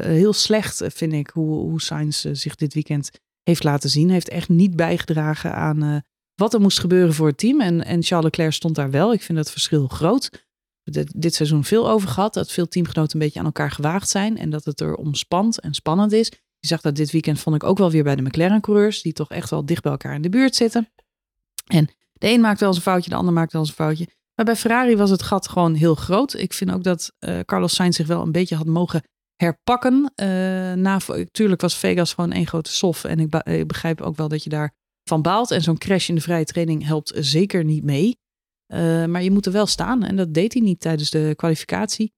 S1: heel slecht, vind ik, hoe, hoe Sainz zich dit weekend heeft laten zien. Heeft echt niet bijgedragen aan eh, wat er moest gebeuren voor het team. En, en Charles Leclerc stond daar wel. Ik vind dat verschil groot. Dit, dit seizoen veel over gehad. Dat veel teamgenoten een beetje aan elkaar gewaagd zijn. En dat het er omspant en spannend is. Je zag dat dit weekend vond ik ook wel weer bij de McLaren-coureurs. Die toch echt wel dicht bij elkaar in de buurt zitten. En de een maakt wel eens een foutje, de ander maakt wel eens een foutje. Maar bij Ferrari was het gat gewoon heel groot. Ik vind ook dat eh, Carlos Sainz zich wel een beetje had mogen herpakken. Eh na, tuurlijk was Vegas gewoon één grote sof. En ik, ik begrijp ook wel dat je daar van baalt. En zo'n crash in de vrije training helpt zeker niet mee. Eh, maar je moet er wel staan. En dat deed hij niet tijdens de kwalificatie.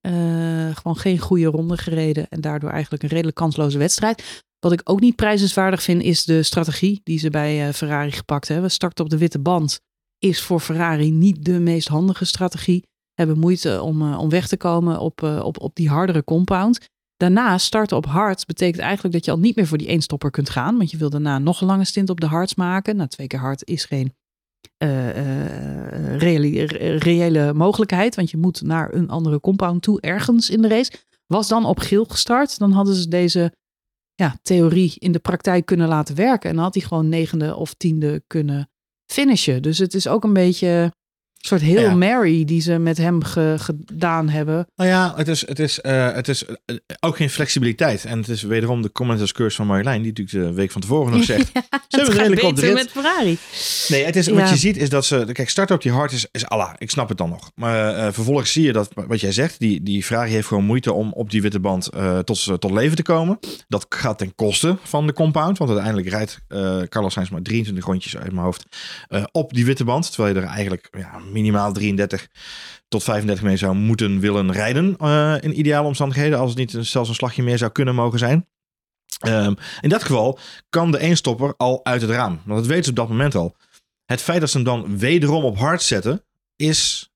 S1: Eh, gewoon geen goede ronde gereden. En daardoor eigenlijk een redelijk kansloze wedstrijd. Wat ik ook niet prijzenswaardig vind, is de strategie die ze bij eh, Ferrari gepakt hebben. Starten op de witte band is voor Ferrari niet de meest handige strategie. Hebben moeite om, eh, om weg te komen op, eh, op, op die hardere compound. Daarna starten op hards betekent eigenlijk dat je al niet meer voor die eenstopper kunt gaan. Want je wil daarna nog een lange stint op de hards maken. Nou, twee keer hard is geen eh, reële, reële mogelijkheid. Want je moet naar een andere compound toe ergens in de race. Was dan op geel gestart, dan hadden ze deze ja, theorie in de praktijk kunnen laten werken. En dan had hij gewoon negende of tiende kunnen finishen. Dus het is ook een beetje soort heel
S2: Ja.
S1: Mary die ze met hem ge- gedaan hebben.
S2: Nou ja, het is, het is, eh, het is eh, ook geen flexibiliteit. En het is wederom de commenters curse van Marjolein, die natuurlijk de week van tevoren nog zegt.
S1: Ja,
S2: Ze hebben redelijk op de
S1: met Ferrari.
S2: Nee, het is,
S1: Ja.
S2: wat je ziet is dat ze... Kijk, starten op die hard is, is Allah. Ik snap het dan nog. Maar eh, vervolgens zie je dat, wat jij zegt, die, die Ferrari heeft gewoon moeite om op die witte band tot, tot leven te komen. Dat gaat ten koste van de compound. Want uiteindelijk rijdt Carlos Sainz maar 23 rondjes uit mijn hoofd op die witte band. Terwijl je er eigenlijk ja, minimaal 33 tot 35 mee zou moeten willen rijden. eh, in ideale omstandigheden. Als het niet zelfs een slagje meer zou kunnen mogen zijn. Ehm, in dat geval kan de eenstopper al uit het raam. Want dat weten ze op dat moment al. Het feit dat ze hem dan wederom op hard zetten, is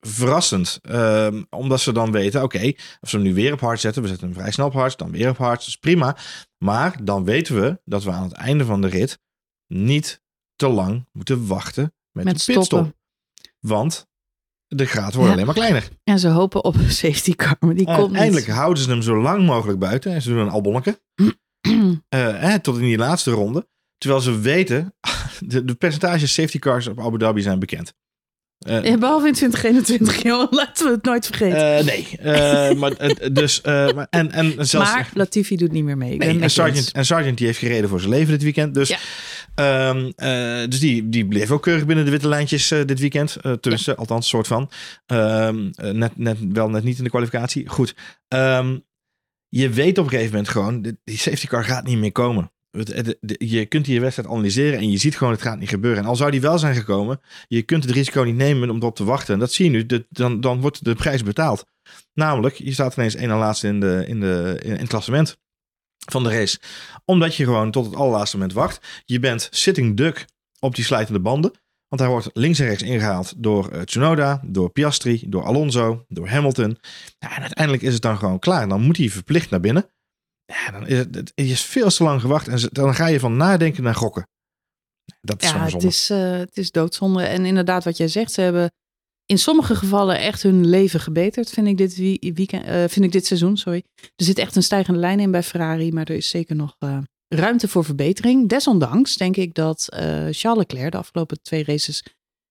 S2: verrassend. Ehm, omdat ze dan weten, oké, als we hem nu weer op hard zetten, we zetten hem vrij snel op hard, dan weer op hard, dat is prima. Maar dan weten we dat we aan het einde van de rit niet te lang moeten wachten met,
S1: Met
S2: de pitstop.
S1: stoppen.
S2: Want de graad wordt
S1: Ja.
S2: alleen maar kleiner.
S1: En ze hopen op een safety car, maar die komt
S2: Uiteindelijk
S1: niet.
S2: houden ze hem zo lang mogelijk buiten. En ze doen een albonneke. Eh, tot in die laatste ronde. Terwijl ze weten, de, de percentages safety cars op Abu Dhabi zijn bekend. Eh,
S1: Ja, behalve in 2021, joh, laten we het nooit vergeten.
S2: eh, nee, eh, maar, eh, dus, eh, maar, en, en zelfs,
S1: maar Latifi doet niet meer mee.
S2: Nee, en. Sargent, en Sargent die heeft gereden voor zijn leven dit weekend. Dus,
S1: Ja.
S2: Ehm, eh, dus die, die bleef ook keurig binnen de witte lijntjes eh, dit weekend. Uh, tussen, althans, soort van. Ehm, eh, net, net, wel net niet in de kwalificatie. Goed. Ehm, je weet op een gegeven moment gewoon, die safety car gaat niet meer komen. Je kunt die wedstrijd analyseren en je ziet gewoon het gaat niet gebeuren. En al zou die wel zijn gekomen, je kunt het risico niet nemen om erop te wachten. En dat zie je nu, dan, dan wordt de prijs betaald. Namelijk, je staat ineens één en laatste in, de, in, de, in het klassement van de race. Omdat je gewoon tot het allerlaatste moment wacht. Je bent sitting duck op die slijtende banden. Want hij wordt links en rechts ingehaald door uh, Tsunoda, door Piastri, door Alonso, door Hamilton. Ja, en uiteindelijk is het dan gewoon klaar. Dan moet hij verplicht naar binnen. Ja, dan is het, het is veel te lang gewacht. En dan ga je van nadenken naar gokken. Dat is
S1: ja, het is, uh, het is doodzonde. En inderdaad, wat jij zegt, ze hebben in sommige gevallen echt hun leven gebeterd, vind ik dit, weekend, uh, vind ik dit seizoen. Sorry. Er zit echt een stijgende lijn in bij Ferrari, maar er is zeker nog uh, ruimte voor verbetering. Desondanks denk ik dat uh, Charles Leclerc de afgelopen twee races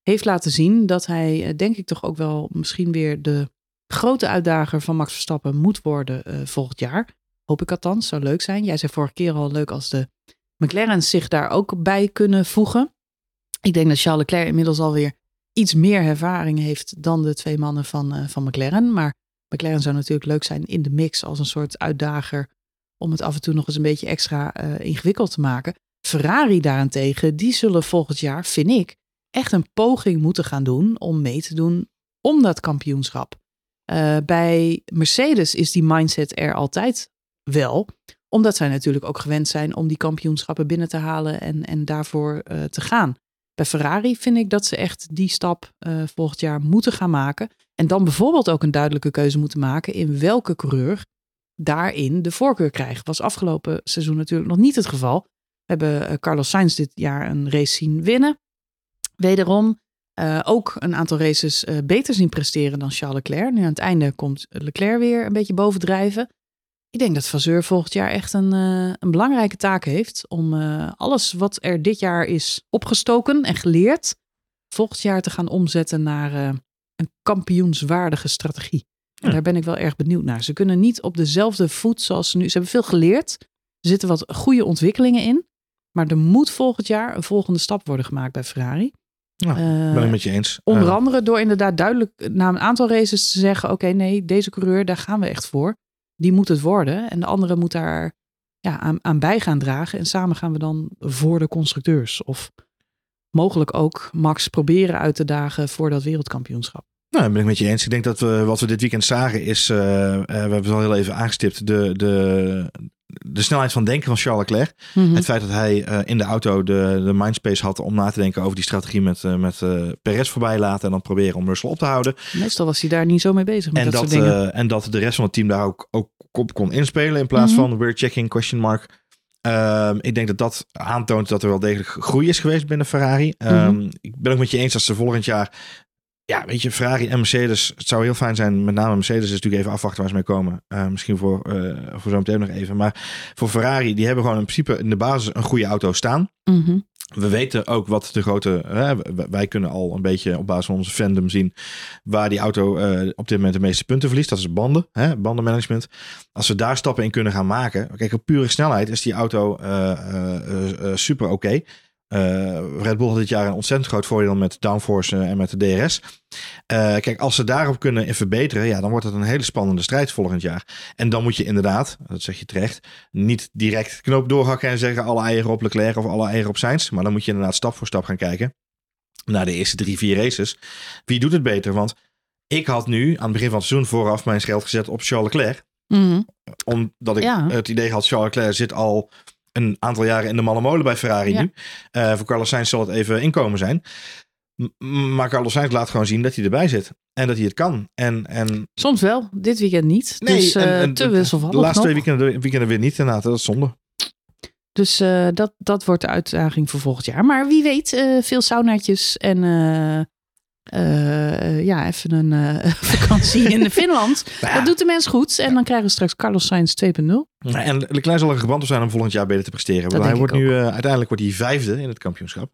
S1: heeft laten zien dat hij, denk ik toch ook wel misschien weer de grote uitdager van Max Verstappen moet worden volgend jaar. Hoop ik althans, zou leuk zijn. Jij zei vorige keer al leuk als de McLaren's zich daar ook bij kunnen voegen. Ik denk dat Charles Leclerc inmiddels alweer iets meer ervaring heeft dan de twee mannen van, uh, van McLaren. Maar McLaren zou natuurlijk leuk zijn in de mix als een soort uitdager om het af en toe nog eens een beetje extra uh, ingewikkeld te maken. Ferrari daarentegen, die zullen volgend jaar, vind ik, echt een poging moeten gaan doen om mee te doen om dat kampioenschap. Uh, bij Mercedes is die mindset er altijd wel, omdat zij natuurlijk ook gewend zijn om die kampioenschappen binnen te halen en, en daarvoor te gaan. Bij Ferrari vind ik dat ze echt die stap uh, volgend jaar moeten gaan maken. En dan bijvoorbeeld ook een duidelijke keuze moeten maken in welke coureur daarin de voorkeur krijgt. Was afgelopen seizoen natuurlijk nog niet het geval. We hebben uh, Carlos Sainz dit jaar een race zien winnen. Wederom uh, ook een aantal races beter zien presteren dan Charles Leclerc. Nu aan het einde komt Leclerc weer een beetje bovendrijven. Ik denk dat Vazeur volgend jaar echt een, uh, een belangrijke taak heeft om uh, alles wat er dit jaar is opgestoken en geleerd, volgend jaar te gaan omzetten naar uh, een kampioenswaardige strategie. En daar ben ik wel erg benieuwd naar. Ze kunnen niet op dezelfde voet zoals ze nu. Ze hebben veel geleerd. Er zitten wat goede ontwikkelingen in. Maar er moet volgend jaar een volgende stap worden gemaakt bij Ferrari.
S2: Ja, ben ik met je eens.
S1: Onder andere door inderdaad duidelijk na een aantal races te zeggen: oké, okay, nee, deze coureur, daar gaan we echt voor die moet het worden. En de andere moet daar ja, aan, aan bij gaan dragen. En samen gaan we dan voor de constructeurs. Of mogelijk ook Max proberen uit te dagen voor dat wereldkampioenschap.
S2: Nou, dat ben ik met je eens. Ik denk dat we wat we dit weekend zagen is, uh, uh, we hebben het al heel even aangestipt, de, de, de snelheid van denken van Charles Leclerc. Mm -hmm. Het feit dat hij uh, in de auto de, de mindspace had om na te denken over die strategie met, met Perez voorbij laten en dan proberen om Russell op te houden.
S1: Meestal was hij daar niet zo mee bezig met
S2: en
S1: dat,
S2: dat
S1: soort dingen.
S2: en dat de rest van het team daar ook, ook op kon inspelen in plaats mm -hmm. van we're checking question mark. Um, ik denk dat dat aantoont dat er wel degelijk groei is geweest binnen Ferrari. Um, mm -hmm. Ik ben ook met je eens dat ze volgend jaar ja, weet je, Ferrari en Mercedes. Het zou heel fijn zijn. Met name Mercedes is natuurlijk even afwachten waar ze mee komen. Uh, misschien voor, uh, voor zo meteen nog even. Maar voor Ferrari, die hebben gewoon in principe in de basis een goede auto staan.
S1: Mm -hmm.
S2: We weten ook wat de grote. Uh, wij kunnen al een beetje op basis van onze fandom zien. waar die auto uh, op dit moment de meeste punten verliest. Dat is banden, hè, bandenmanagement. Als we daar stappen in kunnen gaan maken. Kijk, op pure snelheid is die auto super oké. Okay. Uh, Red Bull had dit jaar een ontzettend groot voordeel met downforce uh, en met de DRS. Uh, kijk, als ze daarop kunnen verbeteren, ja, dan wordt het een hele spannende strijd volgend jaar. En dan moet je inderdaad, dat zeg je terecht, niet direct knoop doorhakken en zeggen alle eieren op Leclerc of alle eieren op Sainz. Maar dan moet je inderdaad stap voor stap gaan kijken naar de eerste drie, vier races. Wie doet het beter? Want ik had nu aan het begin van het seizoen vooraf mijn geld gezet op Charles Leclerc.
S1: Mm -hmm.
S2: Omdat ik
S1: Ja.
S2: het idee had, Charles Leclerc zit al een aantal jaren in de malle molen bij Ferrari
S1: Ja.
S2: nu. Eh, voor Carlos Sainz zal het even inkomen zijn. M- maar Carlos Sainz laat gewoon zien dat hij erbij zit. En dat hij het kan. En, en
S1: Soms wel, dit weekend niet.
S2: nee,
S1: dus
S2: en-
S1: eh,
S2: en
S1: te
S2: de-
S1: wisselvallig
S2: De laatste
S1: nog.
S2: twee weekenden, weekenden weer niet inderdaad. Dat is zonde.
S1: Dus eh, dat, dat wordt de uitdaging voor volgend jaar. Maar wie weet, veel saunaatjes en eh, ja, even een eh, vakantie in Finland.
S2: Nou ja,
S1: Dat doet de mens goed. En dan krijgen we straks Carlos Sainz 2.0.
S2: En Leclerc zal er gebrand op zijn om volgend jaar beter te presteren. Want
S1: Dat
S2: hij wordt nu, eh, uiteindelijk wordt hij vijfde in het kampioenschap.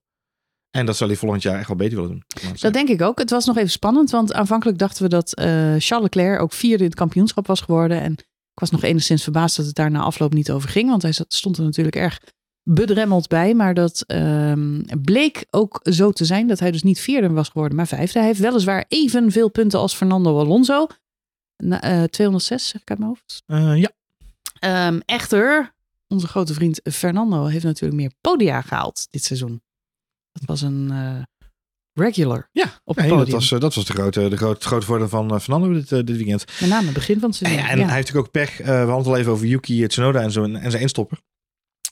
S2: En dat zal hij volgend jaar echt wel beter willen doen.
S1: Dat denk ik ook. Het was nog even spannend, want aanvankelijk dachten we dat Charles Leclerc ook vierde in het kampioenschap was geworden. En ik was nog enigszins verbaasd dat het daar na afloop niet over ging, want hij stond er natuurlijk erg bedremmeld bij. Maar dat ehm, bleek ook zo te zijn dat hij dus niet vierde was geworden, maar vijfde. Hij heeft weliswaar evenveel punten als Fernando Alonso. Na, eh, 206, zeg ik uit mijn hoofd.
S2: Eh, ja.
S1: Ehm, echter, onze grote vriend Fernando heeft natuurlijk meer podia gehaald dit seizoen. Dat was een eh, regular
S2: Ja,
S1: op het
S2: nee,
S1: podium.
S2: dat was, eh, dat was de grote, de grote, grote voordeel van eh, Fernando dit, eh, dit weekend.
S1: Met name het begin van het
S2: En,
S1: seizoen.
S2: ja, en
S1: ja.
S2: hij heeft natuurlijk ook pech. eh, we hadden het al even over Yuki Tsunoda en, zo, en zijn instopper.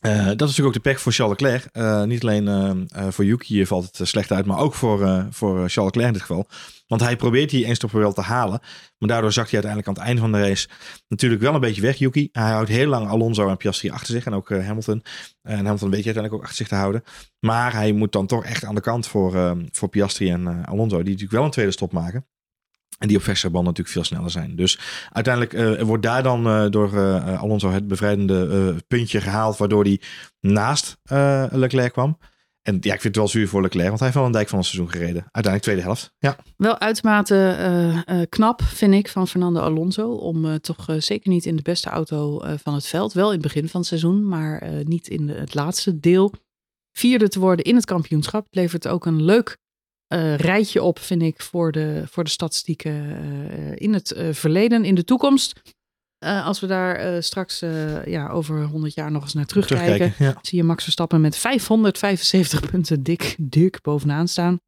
S2: Eh, dat is natuurlijk ook de pech voor Charles Leclerc. Eh, niet alleen eh, voor Yuki valt het slecht uit, maar ook voor, voor Charles Leclerc in dit geval. Want hij probeert die instopper wel te halen. Maar daardoor zag hij uiteindelijk aan het einde van de race natuurlijk wel een beetje weg, Yuki. Hij houdt heel lang Alonso en Piastri achter zich en ook Hamilton. En Hamilton weet je uiteindelijk ook achter zich te houden. Maar hij moet dan toch echt aan de kant voor, voor Piastri en Alonso, die natuurlijk wel een tweede stop maken. En die op verse band natuurlijk veel sneller zijn. Dus uiteindelijk eh, wordt daar dan eh, door eh, Alonso het bevrijdende puntje gehaald. Waardoor hij naast Leclerc kwam. En ja, ik vind het wel zuur voor Leclerc. Want hij heeft wel een dijk van het seizoen gereden. Uiteindelijk tweede helft. Ja,
S1: Wel uitermate knap, vind ik, van Fernando Alonso. Om toch zeker niet in de beste auto van het veld. Wel in het begin van het seizoen, maar niet in het laatste deel. Vierde te worden in het kampioenschap. Levert ook een leuk eh, rijtje op, vind ik, voor de, voor de statistieken eh, in het eh, verleden, in de toekomst. Als we daar straks ja, over 100 jaar nog eens naar terugkijken
S2: terugkijken. Ja.
S1: zie je Max Verstappen met 575 punten dik, dik bovenaan staan.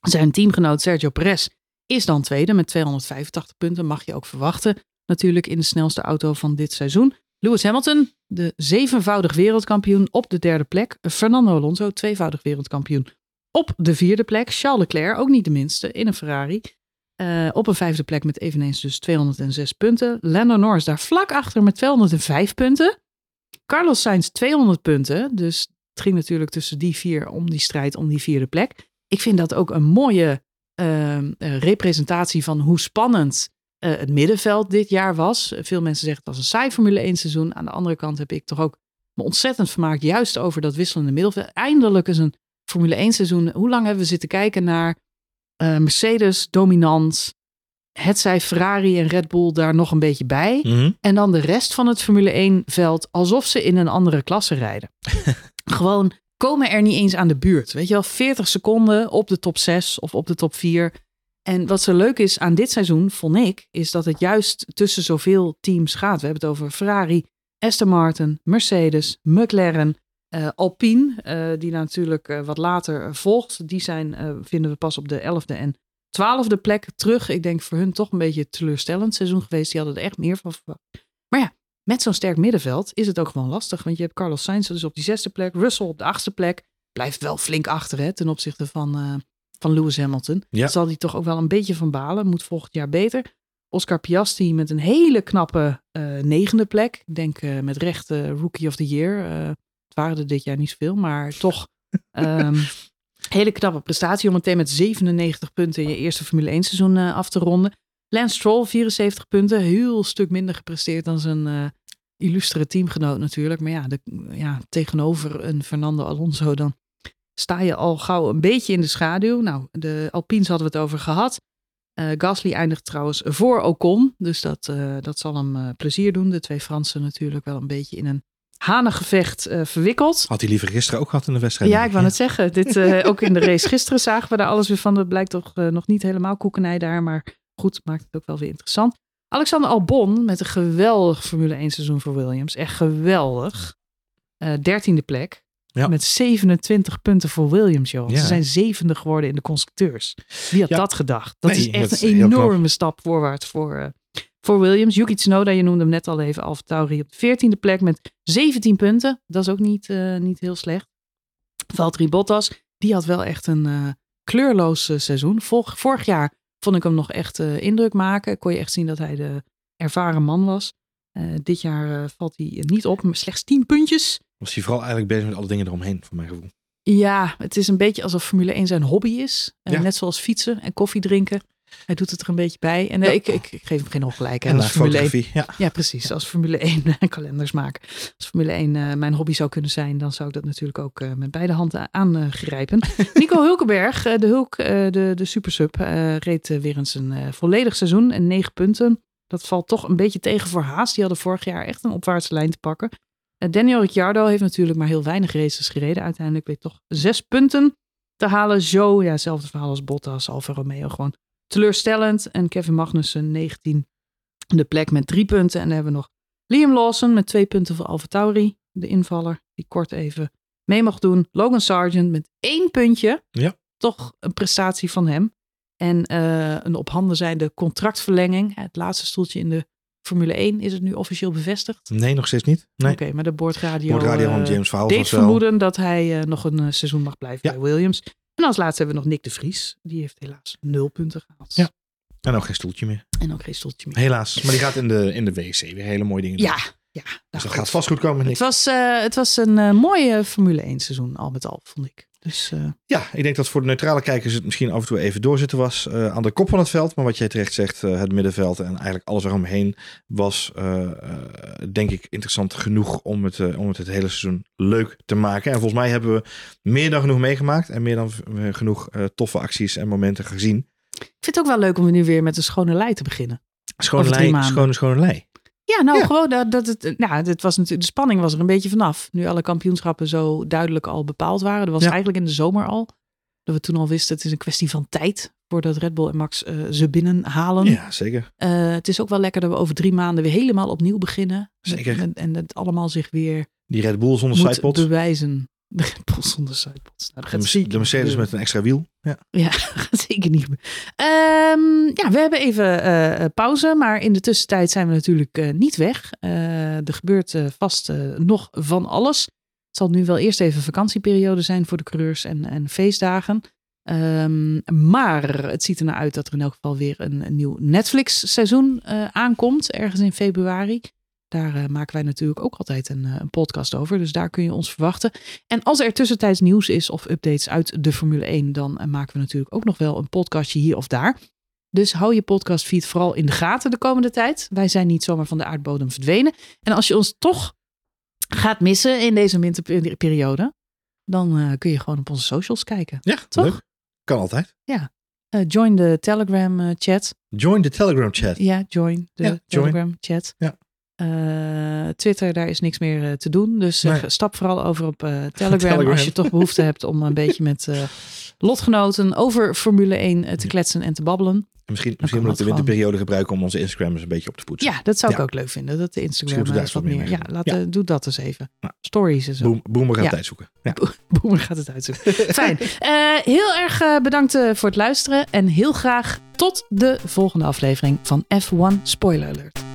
S1: Zijn teamgenoot Sergio Perez is dan tweede met 285 punten. Mag je ook verwachten. Natuurlijk in de snelste auto van dit seizoen. Lewis Hamilton, de zevenvoudig wereldkampioen op de derde plek. Fernando Alonso, tweevoudig wereldkampioen op de vierde plek. Charles Leclerc, ook niet de minste, in een Ferrari. Eh, op een vijfde plek met eveneens dus 206 punten. Lando Norris daar vlak achter met 205 punten. Carlos Sainz 200 punten. Dus het ging natuurlijk tussen die vier om die strijd om die vierde plek. Ik vind dat ook een mooie ehm, eh, representatie van hoe spannend eh, het middenveld dit jaar was. Veel mensen zeggen het was een saai Formule 1 seizoen. Aan de andere kant heb ik toch ook me ontzettend vermaakt juist over dat wisselende middenveld. Eindelijk is een Formule 1 seizoen. Hoe lang hebben we zitten kijken naar eh, Mercedes dominant. Het zij Ferrari en Red Bull daar nog een beetje bij.
S2: Mhm.
S1: En dan de rest van het Formule 1 veld alsof ze in een andere klasse rijden. Gewoon komen er niet eens aan de buurt. Weet je wel, 40 seconden op de top 6 of op de top 4. En wat zo leuk is aan dit seizoen, vond ik, is dat het juist tussen zoveel teams gaat. We hebben het over Ferrari, Aston Martin, Mercedes, McLaren, eh, Alpine, eh, die natuurlijk eh, wat later volgt. Die zijn, vinden we pas op de 11e en 12e plek terug. Ik denk voor hun toch een beetje een teleurstellend seizoen geweest. Die hadden er echt meer van verwacht. Maar ja, met zo'n sterk middenveld is het ook gewoon lastig. Want je hebt Carlos Sainz dus op die zesde plek. Russell op de achtste plek. Blijft wel flink achter hè, ten opzichte van, van Lewis Hamilton.
S2: Ja.
S1: Daar zal hij toch ook wel een beetje van balen. Moet volgend jaar beter. Oscar Piastri met een hele knappe negende plek. Ik denk met recht Rookie of the Year. Waren er dit jaar niet zoveel, maar toch ehm, hele knappe prestatie om meteen met 97 punten je eerste Formule 1 seizoen eh, af te ronden. Lance Stroll 74 punten, heel stuk minder gepresteerd dan zijn eh illustere teamgenoot natuurlijk. Maar ja, de, ja, tegenover een Fernando Alonso dan sta je al gauw een beetje in de schaduw. Nou, de Alpines hadden we het over gehad. Eh, Gasly eindigt trouwens voor Ocon. Dus dat, dat zal hem plezier doen. De twee Fransen natuurlijk wel een beetje in een hanengevecht eh, verwikkeld.
S2: Had hij liever gisteren ook gehad in de wedstrijd.
S1: Ja, ik wou net zeggen. Dit, eh, ook in de race gisteren zagen we daar alles weer van. Dat blijkt toch eh, nog niet helemaal koekenij daar. Maar goed, maakt het ook wel weer interessant. Alexander Albon met een geweldig Formule 1 seizoen voor Williams. Echt geweldig. Dertiende plek.
S2: Ja.
S1: Met 27 punten voor Williams, joh.
S2: Ja.
S1: Ze zijn zevende geworden in de constructeurs. Wie had dat gedacht? Dat
S2: Nee,
S1: is echt
S2: dat
S1: een enorme stap voorwaarts voor, voor Williams. Yuki Tsunoda, je noemde hem net al even, Alfa Tauri op de 14e plek met 17 punten. Dat is ook niet, eh, niet heel slecht. Valtteri Bottas, die had wel echt een eh, kleurloos eh, seizoen. Vorig, vorig jaar vond ik hem nog echt indruk maken. Kon je echt zien dat hij de ervaren man was. Dit jaar valt hij niet op, maar slechts 10 puntjes.
S2: Was hij vooral eigenlijk bezig met alle dingen eromheen, voor mijn gevoel.
S1: Ja, het is een beetje alsof Formule 1 zijn hobby is.
S2: Ja.
S1: Net zoals fietsen en koffie drinken. Hij doet het er een beetje bij. En eh,
S2: Ja.
S1: ik, ik, ik geef hem geen ongelijk. hè,
S2: En
S1: als Formule 1
S2: fotografie. Ja.
S1: Ja, precies. Als Formule 1 eh, kalenders maken. Als Formule 1 eh, mijn hobby zou kunnen zijn, dan zou ik dat natuurlijk ook eh, met beide handen aangrijpen. Nico Hulkenberg, eh, de Hulk, eh, de, de supersub, eh, reed eh, weer eens een eh, volledig seizoen en negen punten. Dat valt toch een beetje tegen voor Haas. Die hadden vorig jaar echt een opwaartse lijn te pakken. Eh, Daniel Ricciardo heeft natuurlijk maar heel weinig races gereden. Uiteindelijk weet toch zes punten te halen. Joe, ja, hetzelfde verhaal als Bottas, Alfa Romeo, gewoon teleurstellend. En Kevin Magnussen, 19 de plek met drie punten. En dan hebben we nog Liam Lawson met twee punten voor Alfa Tauri. De invaller die kort even mee mag doen. Logan Sargent met één puntje.
S2: Ja.
S1: Toch een prestatie van hem. En eh, een op handen zijnde contractverlenging. Het laatste stoeltje in de Formule 1 is het nu officieel bevestigd.
S2: Nee, nog steeds niet. Nee.
S1: Oké, maar de boordradio,
S2: Boordradio van
S1: eh,
S2: James Vowles
S1: deed vermoeden dat hij eh, nog een seizoen mag blijven
S2: Ja.
S1: bij Williams. En als laatste hebben we nog Nick de Vries. Die heeft helaas nul punten gehaald.
S2: Ja. En ook geen stoeltje meer.
S1: En ook geen stoeltje meer.
S2: Helaas. Maar die gaat in de, in de WC weer hele mooie dingen doen.
S1: Ja, ja. nou
S2: Dus dat
S1: goed.
S2: gaat vast goed komen, Nick.
S1: Het was, eh, het was een eh, mooie Formule 1 seizoen, al met al, vond ik. Dus eh,
S2: Ja, ik denk dat voor de neutrale kijkers het misschien af en toe even doorzitten was eh, aan de kop van het veld. Maar wat jij terecht zegt, eh, het middenveld en eigenlijk alles eromheen was, denk ik, interessant genoeg om het, om het het hele seizoen leuk te maken. En volgens mij hebben we meer dan genoeg meegemaakt en meer dan genoeg toffe acties en momenten gezien.
S1: ik vind het ook wel leuk om nu weer met een schone lei te beginnen.
S2: Schone lei, schone, schone lei.
S1: Ja, nou
S2: Ja.
S1: gewoon dat, dat het, nou, het was natuurlijk, de spanning was er een beetje vanaf. Nu alle kampioenschappen zo duidelijk al bepaald waren. Dat was
S2: Ja.
S1: eigenlijk in de zomer al. Dat we toen al wisten, het is een kwestie van tijd voordat Red Bull en Max eh, ze binnenhalen.
S2: Ja, zeker.
S1: Eh, het is ook wel lekker dat we over drie maanden weer helemaal opnieuw beginnen.
S2: Zeker.
S1: En, en het allemaal zich weer
S2: Die Red Bull zonder
S1: moet bewijzen. De Red Bull zonder sidepods. Nou,
S2: De,
S1: zeker
S2: de Mercedes met een extra wiel. Ja.
S1: Ja, gaat zeker niet. Ehm, ja, we hebben even eh, eh, pauze, maar in de tussentijd zijn we natuurlijk eh, niet weg. Er gebeurt vast nog van alles. Het zal nu wel eerst even vakantieperiode zijn voor de coureurs en, en feestdagen. Ehm, maar het ziet er naar uit dat er in elk geval weer een, een nieuw Netflix-seizoen aankomt, ergens in februari. Daar eh, maken wij natuurlijk ook altijd een, eh, een podcast over. Dus daar kun je ons verwachten. En als er tussentijds nieuws is of updates uit de Formule 1, dan eh, maken we natuurlijk ook nog wel een podcastje hier of daar. Dus hou je podcastfeed vooral in de gaten de komende tijd. Wij zijn niet zomaar van de aardbodem verdwenen. En als je ons toch gaat missen in deze winterperiode, dan kun je gewoon op onze socials kijken.
S2: Ja,
S1: Toch?
S2: leuk. Kan altijd.
S1: Eh, join de Telegram chat.
S2: Join de Telegram chat.
S1: Ja, join de
S2: Ja, join.
S1: Telegram chat.
S2: Ja.
S1: Eh, Twitter, daar is niks meer eh, te doen. Dus
S2: Nee.
S1: stap vooral over op eh, Telegram,
S2: Telegram.
S1: als je toch behoefte hebt om een beetje met lotgenoten over Formule 1 eh, te kletsen en te babbelen.
S2: En Misschien, misschien moet ik de winterperiode gebruiken om onze Instagram eens een beetje op te poetsen.
S1: Ja, dat zou ik ook leuk vinden. Dat de Instagram
S2: daar
S1: wat meer. Ja, laat, eh, doe dat eens even. Stories en zo.
S2: Boom, Boomer gaat
S1: Ja.
S2: tijd zoeken. Ja.
S1: Boemer gaat het uitzoeken. Fijn. Heel erg bedankt voor het luisteren. En heel graag tot de volgende aflevering van F1 Spoiler Alert.